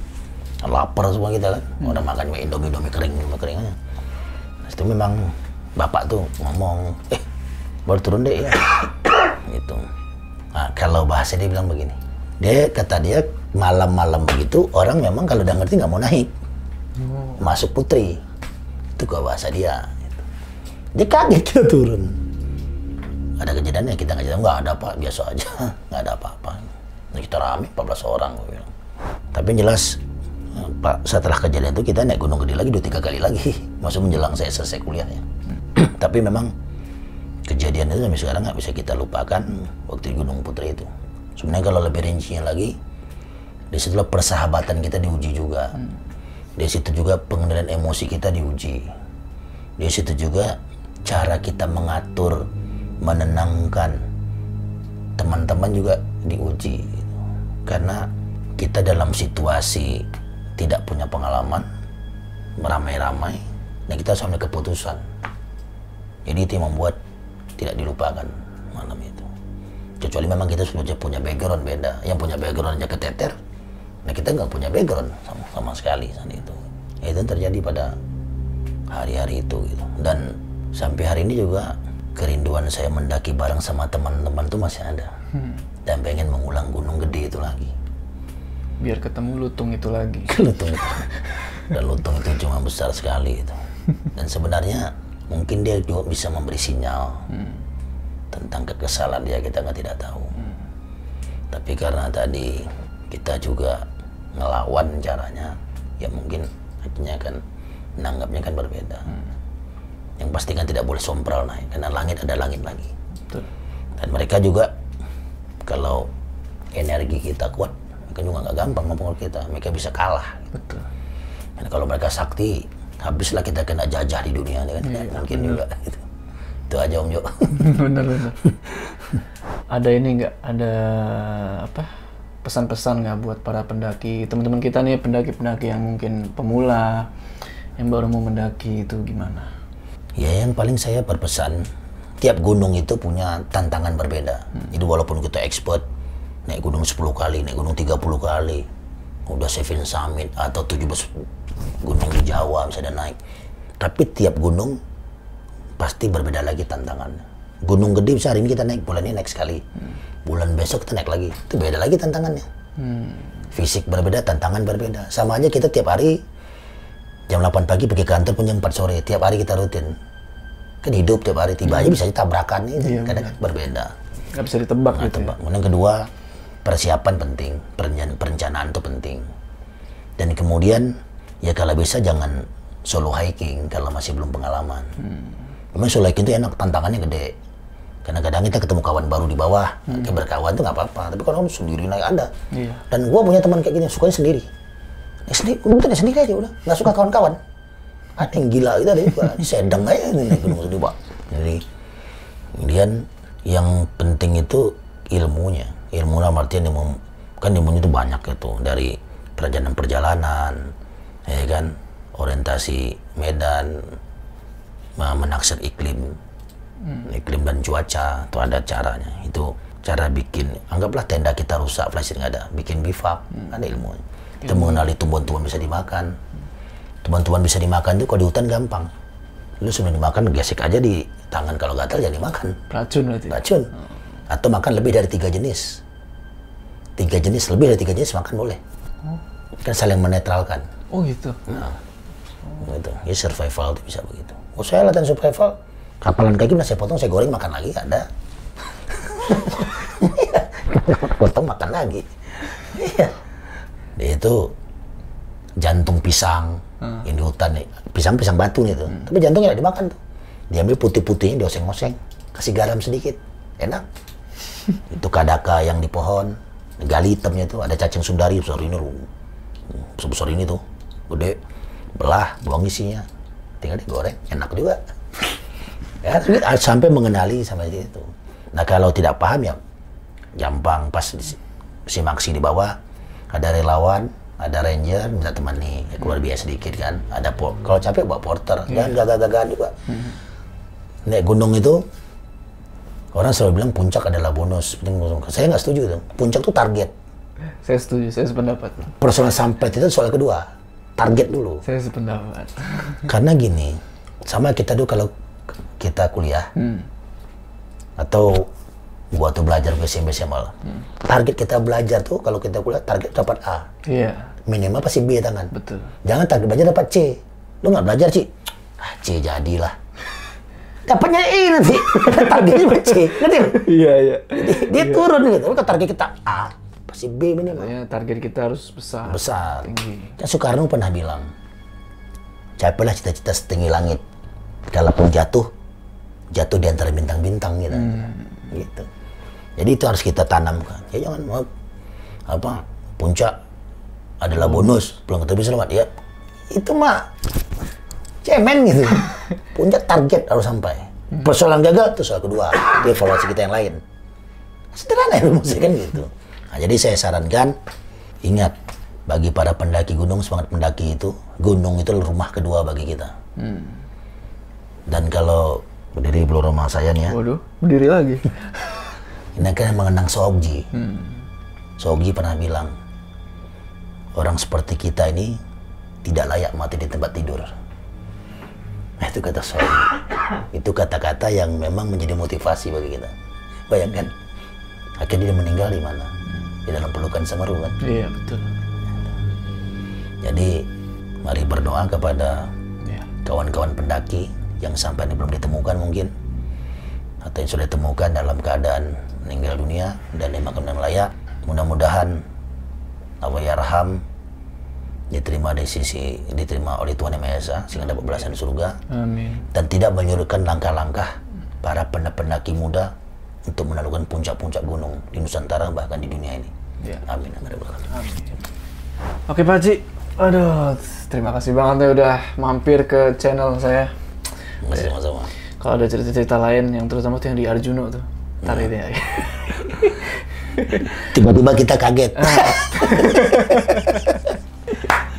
Lapar semua kita kan udah makan mie indomie indomie kering indomie kering aja. Nah, itu memang bapak tuh ngomong eh baru turun deh ya gitu. Nah, kalau bahasa dia bilang begini dia kata dia malam-malam begitu orang memang kalau udah ngerti nggak mau naik. Masuk putri. Itu gua bahasa dia. Gitu. dia kaget dia turun. Ada kejadiannya kita nggak nggak ada pak biasa aja. [LAUGHS] Nggak ada apa-apa. Nah, kita rame 14 orang gua bilang. Tapi yang jelas Pak setelah kejadian itu kita naik Gunung Gede lagi dua tiga kali lagi. [LAUGHS] Masuk menjelang saya selesai kuliah ya [CLEARS THROAT] tapi memang kejadian itu sampai sekarang nggak bisa kita lupakan waktu di Gunung Putri itu. Sebenarnya kalau lebih rincinya lagi di situlah persahabatan kita diuji juga. Di situ juga pengendalian emosi kita diuji. Di situ juga cara kita mengatur menenangkan teman-teman juga diuji. Karena kita dalam situasi tidak punya pengalaman meramai-ramai dan kita harus ambil keputusan. Jadi itu yang membuat tidak dilupakan malam itu. Kecuali memang kita sudah punya background beda. Yang punya background aja keteter nah kita nggak punya background sama, sama sekali saat itu. Ya, itu yang terjadi pada hari-hari itu gitu. dan sampai hari ini juga kerinduan saya mendaki bareng sama teman-teman tuh masih ada. Dan pengen mengulang gunung gede itu lagi. Biar ketemu lutung itu lagi. [LAUGHS] lutung itu. dan lutung itu cuma besar sekali itu. Dan sebenarnya mungkin dia juga bisa memberi sinyal tentang kekesalan dia kita nggak tidak tahu tapi karena tadi kita juga ngelawan caranya ya mungkin akhirnya kan nanggapnya kan berbeda. Yang pasti kan tidak boleh sompral naik karena langit ada langit lagi. Betul. Dan mereka juga kalau energi kita kuat, mereka juga nggak gampang ngomong ke kita. Mereka bisa kalah. Betul. Dan kalau mereka sakti, habislah kita kena jajah di dunia ini kan tidak mungkin juga. Gitu. Itu aja Om Jo. [LAUGHS] bener bener. ada ini nggak? Ada apa? Pesan-pesan nggak buat para pendaki teman-teman kita nih pendaki-pendaki yang mungkin pemula yang baru mau mendaki itu gimana? Ya yang paling saya berpesan, tiap gunung itu punya tantangan berbeda. Jadi walaupun kita expert, naik gunung 10 kali, naik gunung 30 kali, udah Seven Summit atau 17 gunung di Jawa misalnya naik. Tapi tiap gunung pasti berbeda lagi tantangannya. Gunung gede bisa hari ini kita naik, bulan ini naik sekali. Bulan besok kita naik lagi, itu beda lagi tantangannya. Fisik berbeda, tantangan berbeda. Sama aja kita tiap hari jam 8 pagi pergi kantor pun jam 4 sore tiap hari kita rutin kan hidup tiap hari tiba aja bisa aja tabrakan itu Iya, kadang kan berbeda Nggak bisa ditebak nah, gitu. ya. tebak. kemudian kedua persiapan penting perencanaan, perencanaan itu penting dan kemudian ya kalau bisa jangan solo hiking kalau masih belum pengalaman. Memang solo hiking itu enak tantangannya gede. Karena kadang kita ketemu kawan baru di bawah. Hmm. berkawan itu nggak apa-apa tapi kalau kamu sendiri naik ada Iya. dan gua punya teman kayak gini sukanya sendiri. Ya sendiri? Tuh ya sendiri aja udah. Nggak suka kawan-kawan. Ada yang gila itu ada juga ini sedang aja ini naik gunung sendiri pak. Jadi kemudian yang penting itu ilmunya. Ilmu artian ilmu kan ilmunya itu banyak itu dari perjalanan perjalanan ya kan orientasi medan me- menaksir iklim. Iklim dan cuaca itu ada caranya. Itu cara bikin anggaplah tenda kita rusak flashlight nggak ada bikin bivak ada ilmunya kita mengenali tumbuhan-tumbuhan bisa dimakan. Tumbuhan-tumbuhan bisa dimakan itu kalau di hutan gampang. Lu sebelum dimakan gesek aja di tangan. Kalau gatal jangan dimakan Racun berarti. racun. Atau makan lebih dari tiga jenis. Tiga jenis lebih dari tiga jenis makan boleh. Kan saling menetralkan Oh gitu. Nah, gitu. Ya survival itu bisa begitu. Oh saya latihan survival, kapalan kaki udah saya potong, saya goreng makan lagi ada. [LAUGHS] potong makan lagi. Iya. Dia itu jantung pisang yang di hutan nih, pisang pisang batu nih tuh. Tapi jantungnya nggak dimakan tuh. Diambil putih-putihnya, dioseng-oseng, kasih garam sedikit, enak. [LAUGHS] itu kadaka yang di pohon, gali hitamnya tuh ada cacing sundari besar ini, sebesar ini tuh, gede, belah, buang isinya, tinggal digoreng, enak juga. [LAUGHS] ya, tapi sampai mengenali sama itu. Nah kalau tidak paham ya gampang pas di- si Maksi di bawah ada relawan, ada ranger minta temani, ya, keluar biaya sedikit kan. Ada kalau capek bawa porter, jangan gagah-gagahan juga. Naik gunung itu orang selalu bilang puncak adalah bonus. Saya nggak setuju itu. Puncak itu target. Saya setuju, saya sependapat. Personal sampai itu soal kedua. Target dulu. Saya sependapat. [LAUGHS] Karena gini, sama kita dulu kalau kita kuliah atau gua tuh belajar ke SMP SMA lah. Target kita belajar tuh kalau kita kuliah target dapat A. Iya, Minimal pasti B tangan. betul. Jangan target belajar dapat C. Lu nggak belajar C. Ah, C jadilah. [LAUGHS] Dapatnya E nanti. [LAUGHS] Targetnya C. Ngerti? lu? Iya, iya. Dia, dia turun gitu. Kalau target kita A, pasti B minimal. Makanya target kita harus besar. Besar. Tinggi. Kan Soekarno pernah bilang, capailah cita-cita setinggi langit. Kalaupun jatuh, jatuh di antara bintang-bintang gitu. gitu. Jadi itu harus kita tanamkan. Ya jangan mau apa puncak adalah bonus, belum ketemu selamat ya. Itu mah cemen gitu. [LAUGHS] puncak target harus sampai. Persoalan gagal itu soal kedua, itu evaluasi kita yang lain. Sederhana ya rumusnya kan gitu. Nah, jadi saya sarankan ingat bagi para pendaki gunung semangat pendaki itu gunung itu rumah kedua bagi kita. Dan kalau berdiri di belakang rumah saya nih ya, Waduh, berdiri lagi. [LAUGHS] ini kan mengenang Sookji. Sookji pernah bilang orang seperti kita ini tidak layak mati di tempat tidur. Nah, itu kata Sookji. [COUGHS] itu kata-kata yang memang menjadi motivasi bagi kita. Bayangkan, akhirnya dia meninggal di mana? Di dalam pelukan Semeru kan. iya, betul. Jadi mari berdoa kepada Iya. kawan-kawan pendaki yang sampai ini belum ditemukan mungkin atau yang sudah ditemukan dalam keadaan meninggal dunia dan dimakamkan dengan layak. Mudah-mudahan Allah yarham diterima di sisi diterima oleh Tuhan Yang Maha Esa sehingga dapat belasan surga Amin. dan tidak menyurutkan langkah-langkah para pendaki muda untuk menaklukkan puncak-puncak gunung di Nusantara bahkan di dunia ini. Ya. Amin. Amin. Alamin. Oke Pak Haji, aduh terima kasih banget ya udah mampir ke channel saya. Masih sama-sama. Kalau ada cerita-cerita lain yang terutama tuh yang di Arjuno tuh, Iya. ini ya. [LAUGHS] Tiba-tiba kita kaget.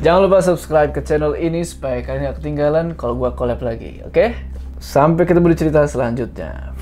Jangan lupa subscribe ke channel ini supaya kalian gak ketinggalan kalau gua collab lagi, oke? Sampai ketemu di cerita selanjutnya.